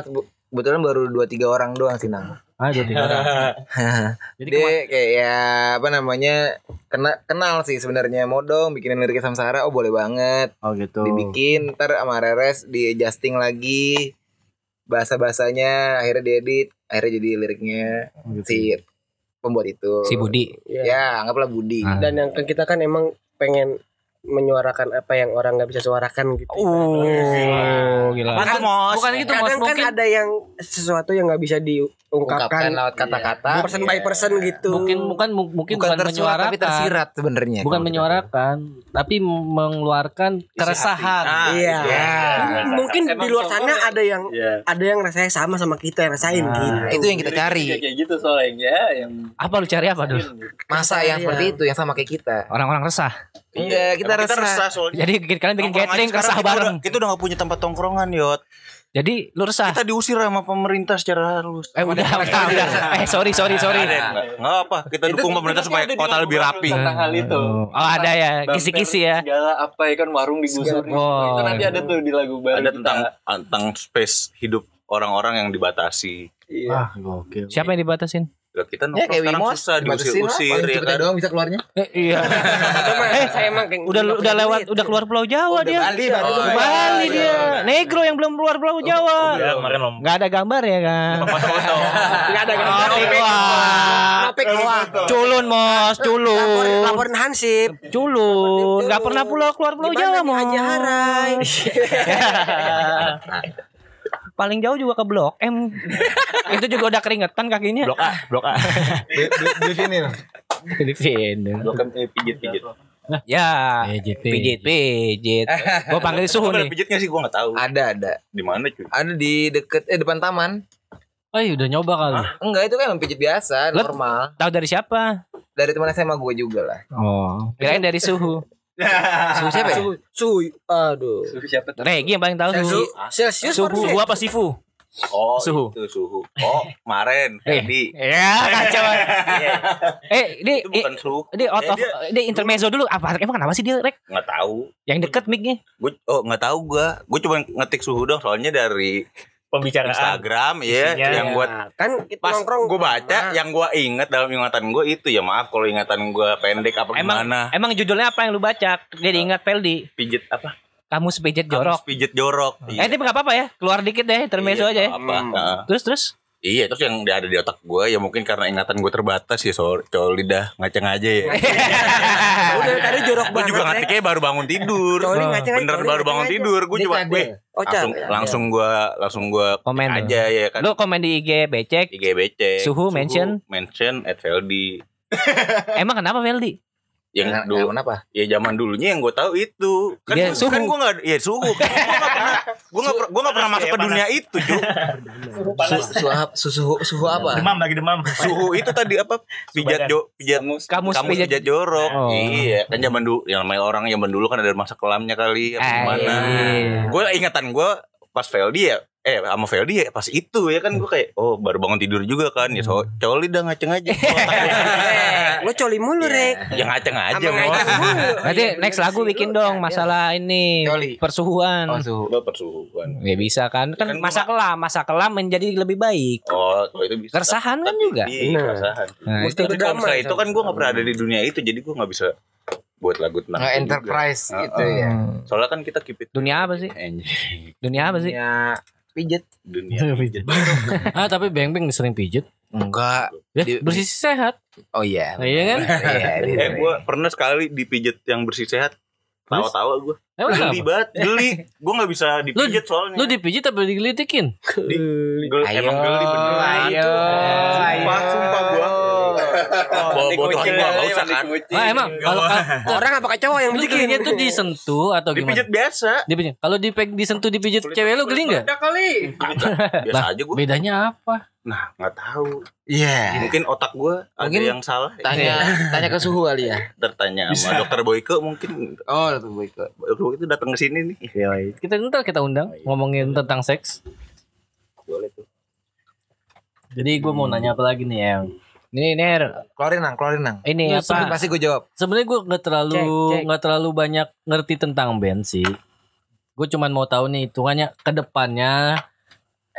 kebetulan baru dua tiga orang doang sih nang. Ah, dua tiga orang. [laughs] Jadi Dia kayak ya apa namanya kena kenal sih sebenarnya mau dong bikinin lirik Samsara oh boleh banget Oh gitu. dibikin ntar sama Reres di adjusting lagi bahasa bahasanya akhirnya diedit akhirnya jadi liriknya gitu. si pembuat itu Si Budi. Iya. ya anggaplah Budi Ah. Dan yang kita kan emang pengen menyuarakan apa yang orang nggak bisa suarakan gitu. Oh, gila. Apaan tuh, Mos? Bukan gitu Mas, Kadang kan mungkin ada yang sesuatu yang nggak bisa ungkapkan diungkapkan lewat kata-kata person by person gitu. mungkin bukan mu- mungkin bukan bukan, tersurat menyuarakan. tapi tersirat sebenarnya Bukan kita- menyuarakan, tapi mengeluarkan keresahan. Iya. ya M- Mungkin di luar sana ada yang ada yang rasanya sama sama kita yang rasain Nah, gitu. itu yang kita cari kayak gitu soalnya yang Apa lu cari apa dulu? masa yang Iya. seperti itu yang sama kayak kita Orang-orang resah. Enggak kita kita resah resah soalnya. Jadi kalian bikin gathering resah kita bareng. Udah, kita udah gak punya tempat tongkrongan, Yot. Jadi lu resah. Kita diusir sama pemerintah secara halus. Eh udah, udah, udah. Eh sorry, sorry, sorry. Nggak nggak apa, kita dukung pemerintah supaya kota lebih rapi. tentang hal itu Oh ada ya, kisi-kisi ya. segala apa ya kan warung digusuri Oh. itu nanti ada tuh di lagu baru Ada kita. tentang tentang space hidup orang-orang yang dibatasi. Iya. Ah, gokil. Siapa yang dibatasin? Lah, kita ya nongkrong kayak sekarang Wimos susah diusir-usir ya kan. doang bisa keluarnya Eh, iya. [laughs] eh, saya emang kayak Udah udah lewat, duit. udah keluar Pulau Jawa dia. Bali baru Oh, tuh. iya. Bali dia. Negro yang belum keluar Pulau Jawa. Ya, kemarin om. Nggak ada gambar ya kan? Nggak ada gambar. Nopik wah. Nopik wah. Culun mos, culun. laporin Hansip. Culun. Nggak pernah pulau keluar Pulau Jawa mos. Haji Harai? [laughs] [laughs] Paling jauh juga ke Blok M. [laughs] Itu juga udah keringetan kakinya. Blok A, blok A. di sini Filipina. Blok M, eh, pijit-pijit. Ya. Pijit, Pijit, pijit. Gua panggil suhu nih. pijit nggak sih? Gua nggak tahu. ada ada Di mana cuy? ada di deket eh depan taman Oh, iya, udah nyoba kali. enggak itu kan emang pijit biasa normal Tahu dari siapa? dari teman SMA gue juga lah Oh. Kirain dari suhu. Suhu siapa ya Suhu, suhu, aduh. Suhu siapa tuh Regi yang paling tahu Celsius, suhu. Celsius Suhu, suhu apa sifu? Oh, Suhu. itu suhu. Oh, kemarin Eh. Fendi. Ya, kacau. [laughs] eh, ini Itu bukan suhu. ini out Eh, of dia ini intermezzo dulu. Apa emang kenapa sih dia rek? nggak tahu. Yang deket mic-nya. Gue oh nggak tahu gua. Gue cuma ngetik suhu dong soalnya dari Pembicaraan. Instagram ya Isinya. yang gua kan kita pas nongkrong gue baca Nah, yang gua inget dalam ingatan gue itu ya maaf kalau ingatan gua pendek apa Emang gimana emang judulnya apa yang lu baca? Jadi ingat Peldi. pijit apa Kamu sepijit jorok. Kamus pijit jorok Eh, tapi nggak apa-apa ya. Keluar dikit deh intermezzo Iya, aja ya. apa Heeh. Terus terus. Iya terus yang ada di otak gue ya mungkin karena ingatan gue terbatas ya soal soal lidah ngaceng aja ya [laughs] udah tadi jorok gue banget. juga Rek. ngetiknya baru bangun tidur Coli ngaceng aja, bener baru bangun tidur gue cadel. gue langsung langsung gue langsung gue Komen aja ya kan Lu komen di IG becek. IGBC Suhu mention. mention at Veldi [laughs] Emang kenapa Peldi? Yang Nggak- dulu kenapa ya zaman dulunya yang gue tahu itu. Kan gua- suhu. kan gue nggak ya suhu. Gue nggak pernah gue nggak gue nggak pernah masuk ke dunia itu cuy [laughs] Su- suhu apa- suhu suhu apa? Demam lagi demam. suhu itu tadi apa? Pijat jo pijat Kamus kamu pijat- pijat jorok. Oh. iya kan zaman dulu yang namanya orang zaman dulu kan ada masa kelamnya kali apa Eh, gimana. iya. gue ingatan gue pas Veldi ya eh sama Veldi ya pas itu ya kan gue kayak oh baru bangun tidur juga kan ya so coli dah ngaceng aja Lo coli mulu, Rek. ya ngaceng aja mau. [laughs] Nanti next lagu bikin dong masalah ini Coli. persuhuan. oh suhu Lo persuhuan Ya bisa kan kan Kan gua masa kelam masa kelam menjadi lebih baik. oh kalau itu bisa Keresahan kan juga. iya keresahan Nah, Mesti tapi kalau itu kan gue nggak pernah ada di dunia itu jadi gue nggak bisa buat lagu tentang itu juga. enterprise gitu ya Hmm. soalnya kan kita keep it Dunia apa sih? Dunia apa sih? ya pijit dunia pijit. [laughs] ah, tapi Beng Beng sering pijit. enggak. Ya, Di- bersih sehat. oh iya. Nah, iya kan? iya ini- [laughs] eh gue pernah sekali dipijit yang bersih sehat. Tawa-tawa gue Emang geli banget geli. Gue nggak bisa dipijit soalnya. Lu dipijit apa digelitikin? Gel- emang geli beneran. ayo sumpah sumpah gue bawa botol Dikucil, gue nggak usah mandi kan? kucing. Ah, emang kalau Orang apa cowok yang lu bikin? gelinya tuh disentuh atau gimana? dipijit biasa. Dipijit. Kalau dipeg disentuh dipijit cewek lu geli enggak? biasa aja gue Bedanya apa? nah nggak tahu. Iya. Mungkin otak gue ada Mungkin yang salah. tanya tanya ke suhu kali ya? Tertanya sama dokter Boyke mungkin. Oh baik kok dokter Boyke itu datang ke sini nih. Kita ntar kita undang ngomongin tentang seks. boleh tuh. Jadi gue mau nanya apa lagi nih yang Ini ini keluarin nang keluarin nang. Ini Lu apa? pasti gue jawab. Sebenarnya gue nggak terlalu nggak terlalu banyak ngerti tentang band sih. gue cuman mau tahu nih hitungannya ke depannya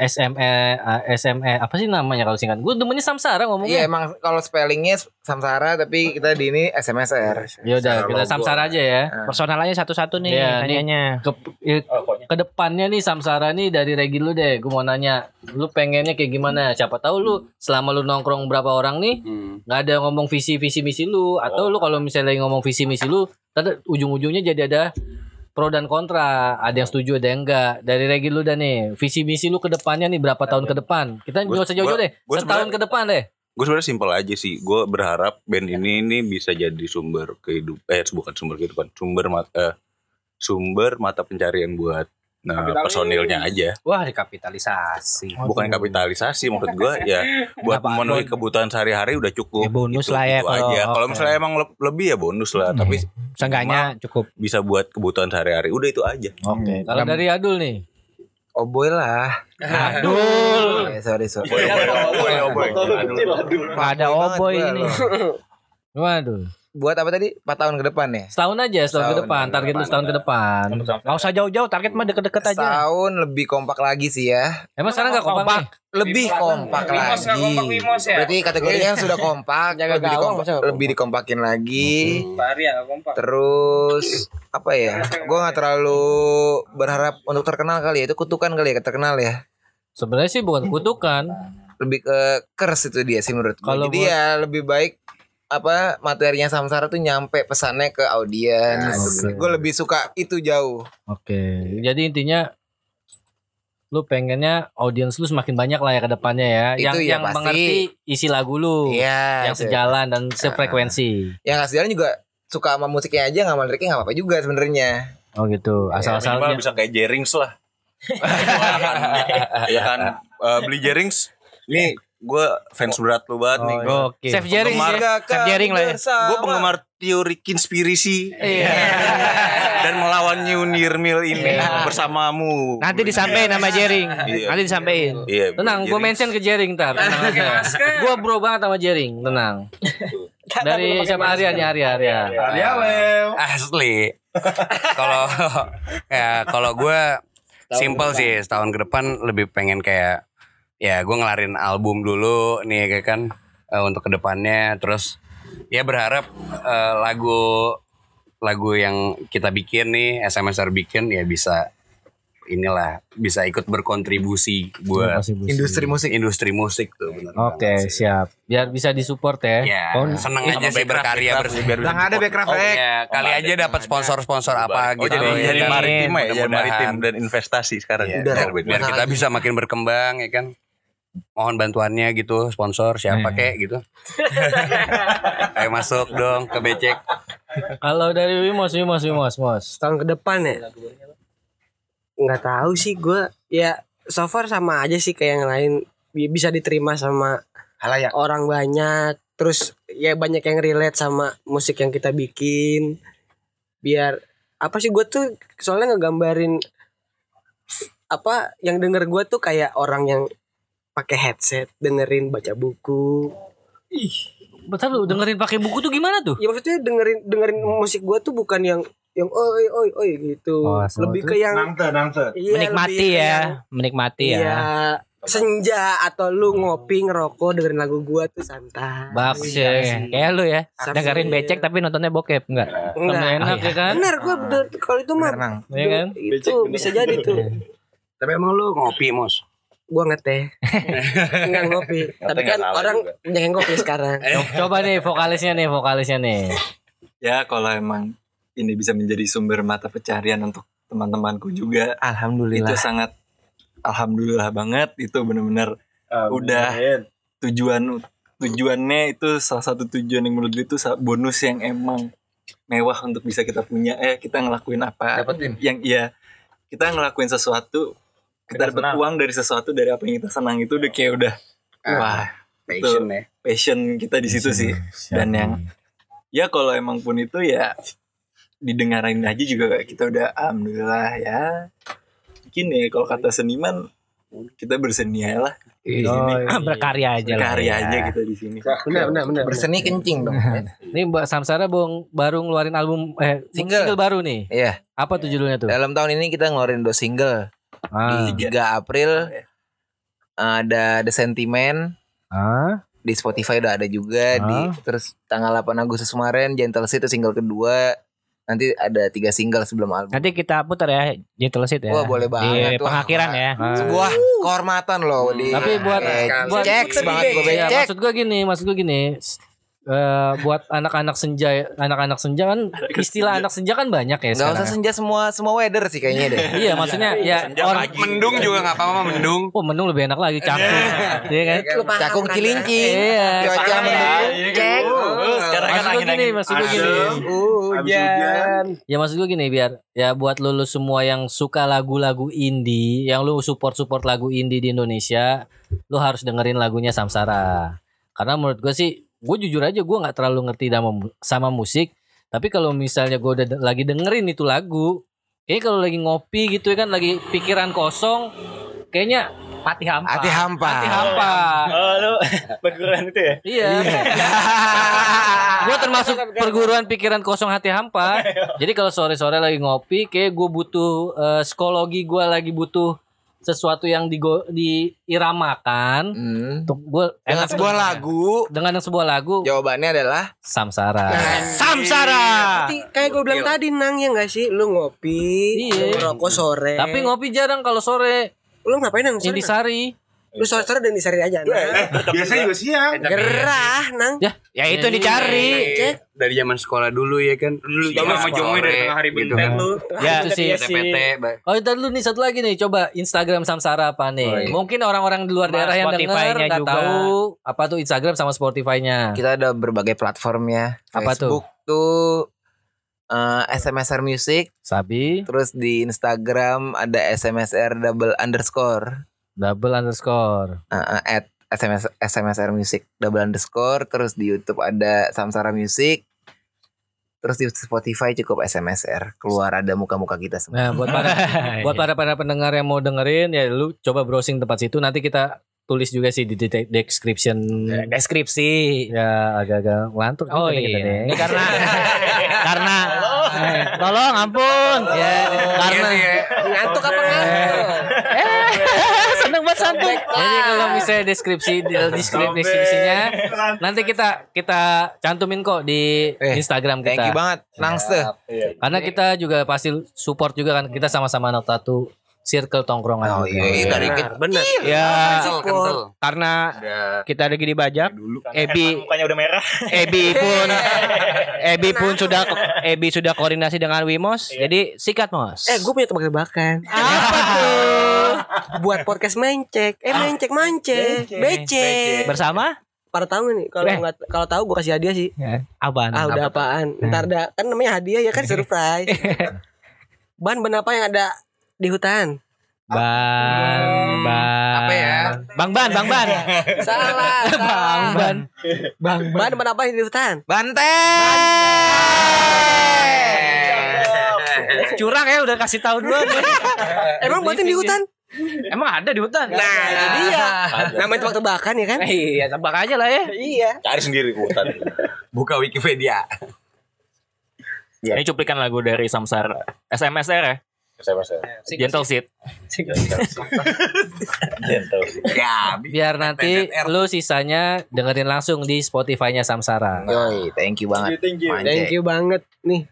SME eh, SME apa sih namanya kalau singkat? Gue demennya samsara Iya ngomongnya emang kalau spellingnya Samsara tapi kita di ini SMSR. ya udah kita samsara aja ya. Personal aja satu-satu nih Iya, nih. nanyanya. ke, eh, ke depannya nih samsara nih dari Regi lu deh. Gue mau nanya lu pengennya kayak gimana? Siapa tahu lu selama lu nongkrong berapa orang nih nggak ada ngomong visi visi misi lu. Atau lu kalau misalnya lagi ngomong visi misi lu tadi ujung-ujungnya jadi ada pro dan kontra. Ada yang setuju ada yang enggak. Dari Regi lu dah nih. Visi misi lu ke depannya nih berapa tahun ke depan? Kita nggak usah jauh-jauh deh. setahun ke depan deh. gue sebenarnya simpel aja sih. Gue berharap band ini ini bisa jadi sumber kehidupan eh bukan sumber kehidupan sumber mata sumber mata pencarian buat nah personilnya aja. Wah, dikapitalisasi. bukan kapitalisasi maksud gue ya [laughs] buat Apa, memenuhi kebutuhan sehari-hari udah cukup. Ya, bonus Gitu- lah ya gitu kalau- aja. Kalau misalnya emang le- lebih ya bonus lah tapi Seenggaknya cukup. bisa buat kebutuhan sehari-hari. Udah itu aja. Oke. Kalau dari Adul nih? Oh boy lah. Adul. Eh, sorry sorry. Ada oboy banget ini. gua. waduh Buat apa tadi? 4 tahun ke depan ya? setahun aja setahun ke Setahun depan ke target lu setahun ke depan Gak usah jauh-jauh, target mah deket-deket aja. Setahun lebih kompak lagi sih ya. emang sekarang nggak kompak nih? Lebih kompak lagi. Berarti kategorinya sudah [laughs] kompak, Jaga lebih, dikompak- lebih dikompakin lagi. Ya kompak. Terus apa ya? Gue nggak terlalu berharap untuk terkenal kali ya. Itu kutukan kali ya terkenal ya. sebenarnya sih bukan kutukan Lebih ke curse itu dia sih menurut gue. Kalau Jadi buat- ya lebih baik apa materinya Samsara tuh nyampe pesannya ke audiens. Oke. Gue lebih suka itu jauh. Oke, jadi intinya lu pengennya audiens lu semakin banyak lah ya ke depannya ya. yang Itu ya yang pasti. mengerti isi lagu lu, Iya. yang itu. sejalan dan sefrekuensi. Yang hasilnya juga suka sama musiknya aja nggak sama liriknya nggak apa-apa juga sebenarnya. Oh gitu, minimal asal-asalnya. bisa kayak Jerings lah [laughs] ya kan eh, beli Jerings nih gue fans berat lu banget nih Oke. Chef Jerry Penggemar- ya. Chef Jering lah ya. gue penggemar teori konspirasi [laughs] dan melawan New Nirmil ini bersamamu Nanti disampaikan nama Jering. Iya. Nanti disampaikan. iya Tenang, gue Jerings. mention ke Jering ntar. Gue bro banget sama Jering, tenang. Dari siapa Arya nih Arya Arya. Asli. Kalau [laughs] ya kalau gue simple sih setahun ke depan lebih pengen kayak ya gue ngelarin album dulu nih kayak kan eh, untuk ke depannya. Terus ya berharap eh, lagu lagu yang kita bikin nih SMSR bikin ya bisa inilah bisa ikut berkontribusi buat Industri musik. industri musik tuh bener Oke, siap. Biar bisa disupport ya. Ya, Kon- seneng aja sih berkarya bersih. biar ada backcraft Oh ya, kali aja dapat sponsor-sponsor apa oh gitu. jadi ya jadi maritim ya jadi maritim dan investasi sekarang. Ya Udah, Biar- biar kita bisa makin berkembang ya kan mohon bantuannya gitu sponsor siapa Eh. kek gitu [laughs] ayo masuk dong ke becek Kalau dari Wimos, Wimos, Wimos, Mos. Tahun ke depan ya. Nggak tahu sih gue. Ya so far sama aja sih kayak yang lain. Bi- Bisa diterima sama Halayak. orang banyak. Terus ya banyak yang relate sama musik yang kita bikin. Biar apa sih gue tuh soalnya ngegambarin apa yang denger gue tuh kayak orang yang pakai headset dengerin baca buku Bentar lu dengerin pakai buku tuh gimana tuh? ya maksudnya dengerin dengerin musik gua tuh bukan yang yang oi oi oi gitu Oh, lebih ke yang iya, Menikmati lebih ke ya, yang, menikmati ya. iya senja atau lu ngopi ngerokok dengerin lagu gua tuh santai Iya ya. sih. Kayak lu ya, dengerin becek tapi nontonnya bokep enggak? enggak enak ya kan? benar gua bener kalau itu mah Bener. Iya kan? itu bisa jadi tuh [laughs] tapi emang lu ngopi mos gua ngeteh. [laughs] Enggak ngopi. Tapi kan nggak orang yang ngopi sekarang. [laughs] Coba nih vokalisnya nih, vokalisnya nih. Ya kalau emang ini bisa menjadi sumber mata pencarian untuk teman-temanku juga Alhamdulillah. itu sangat alhamdulillah banget. Itu benar-benar udah tujuan tujuannya itu salah satu tujuan yang menurut gue itu bonus yang emang mewah untuk bisa kita punya. Eh kita ngelakuin apa Dapetin. yang iya kita ngelakuin sesuatu kita dapat uang dari sesuatu dari apa yang kita senang itu udah kayak udah wah passion ya passion kita di situ sih dan yang ya kalau emang pun itu ya didengarin aja juga kayak kita udah alhamdulillah ya mungkin ya kalau kata seniman kita berseni aja lah. berkarya aja lah. Karya ya. aja kita di sini. Benar benar benar. Berseni kencing dong. [laughs] Ini Mbak Samsara bong, baru ngeluarin album eh Single. single, baru nih. Iya. Apa tuh judulnya tuh? Dalam tahun ini kita ngeluarin dua single. Ah. Di 3 April ada The Sentiment Ah. di Spotify udah ada juga di Ah. terus tanggal 8 Agustus kemarin Gentle Seat itu single kedua. Nanti ada tiga single sebelum album. Nanti kita putar ya Gentle Seat ya. Wah, boleh banget. Di Wah, pengakhiran ya. Sebuah kehormatan loh di Tapi buat Eh, buat cek banget gue Iya, becek. maksud gua gini, maksud gua gini. Eh, buat anak-anak senja, anak-anak senja kan istilah anak senja kan banyak ya Gak sekarang. usah senja semua semua weather sih kayaknya deh. Iya, maksudnya ya orang Mendung juga nggak apa-apa mendung. Oh, mendung lebih enak lagi cakung. Iya kan? Cakung cilincing. Iya. Cuaca mendung. Cek. Sekarang kan Maksud gua angin gini, maksud gua gini. Hujan. Ya maksud gue gini biar ya buat lu, lu semua yang suka lagu-lagu indie, yang lu support-support lagu indie di Indonesia, lu harus dengerin lagunya Samsara. Karena menurut gue sih, gue jujur aja gue nggak terlalu ngerti sama, sama musik, tapi kalau misalnya gue udah lagi dengerin itu lagu, kayaknya kalau lagi ngopi gitu ya kan, lagi pikiran kosong, kayaknya hati hampa. Hati hampa. Hati hampa. Oh, lu [laughs] perguruan itu ya? Iya. [laughs] gue termasuk perguruan pikiran kosong hati hampa. [laughs] Jadi kalau sore-sore lagi ngopi, kayak gue butuh eh, psikologi gue lagi butuh sesuatu yang digo, diiramakan. Hmm. Untuk gue Dengan sebuah lagu dengan sebuah lagu jawabannya adalah Samsara. Samsara. Berarti kayak gue bilang tadi nang ya gak sih lu ngopi, Iya. ngerokok sore. Tapi ngopi jarang kalau sore. lu ngapain nang? Sore, Nang? Lu sore sore dan disari aja. Nang. Biasanya juga siang. Gerah nang. Ya, Ya itu yang dicari. Cek. Dari zaman sekolah dulu ya kan. Dulu Zaman sama Jomoy dari tengah hari gitu kan. lu. Ya, itu sih. PT, Oh, dan lu nih satu lagi nih, coba Instagram Samsara apa nih? Mungkin orang-orang di luar daerah yang denger nggak tahu apa tuh Instagram sama Spotify-nya. kita ada berbagai platform ya. Apa tuh? Facebook tuh eh, SMSR Music, Sabi terus di Instagram ada SMSR double underscore double underscore. eh, eh, at SMS SMSR Music double underscore, terus di YouTube ada Samsara Music, terus di Spotify cukup SMSR keluar ada muka-muka kita semua. Nah, buat para [laughs] buat para para pendengar yang mau dengerin ya lu coba browsing tempat situ nanti kita tulis juga sih di de- description Deskripsi. ya agak-agak ngelantur Oh nih kita iya. nih. Ini karena [laughs] karena eh, tolong ampun ya karena Ngantuk apa ngantuk? Santuy. Jadi kalau misalnya deskripsi deskripsinya nanti kita kita cantumin kok di Eh, Instagram Thank you kita. banget, Nangste. Karena kita juga pasti support juga kan kita sama-sama anak satu circle tongkrongan. Oh juga. iya, dari Benar, benar. Ya Kental, karena kita lagi dibajak. Ebi Mukanya udah merah. [laughs] Ebi pun [laughs] Ebi pun sudah Ebi sudah koordinasi dengan Wimos. Jadi sikat Mos. Eh, gue punya tebak-tebakan. [laughs] Apa tuh? Buat podcast mencek. Eh, mencek mancek. Becek. bersama Pada tahu nggak nih? Kalau Eh. nggak kalau tahu gue kasih hadiah sih. Aban. Ah, udah apaan? Ntar dah kan namanya hadiah ya kan surprise. Ban ban apa yang ada di hutan? Bang Bang Apa ya? Bang Ban Bang Ban [laughs] Salah. Bang Ban Ban ban ban apa yang di hutan? Banteng. Curang ya udah kasih tahu dulu [laughs] Emang batin di hutan? Emang ada di hutan Nah, itu dia. Namanya tebak-tebakan ya kan? Iya tebak aja lah ya Iya. Cari sendiri ke hutan. Buka Wikipedia. Ini cuplikan lagu dari Samsara. SMSR ya? Saya masa. Gentle Seat. Gentle. [laughs] Ya, Biar nanti lu sisanya dengerin langsung di Spotify-nya Samsara. Yoi, thank you banget. Thank you banget nih.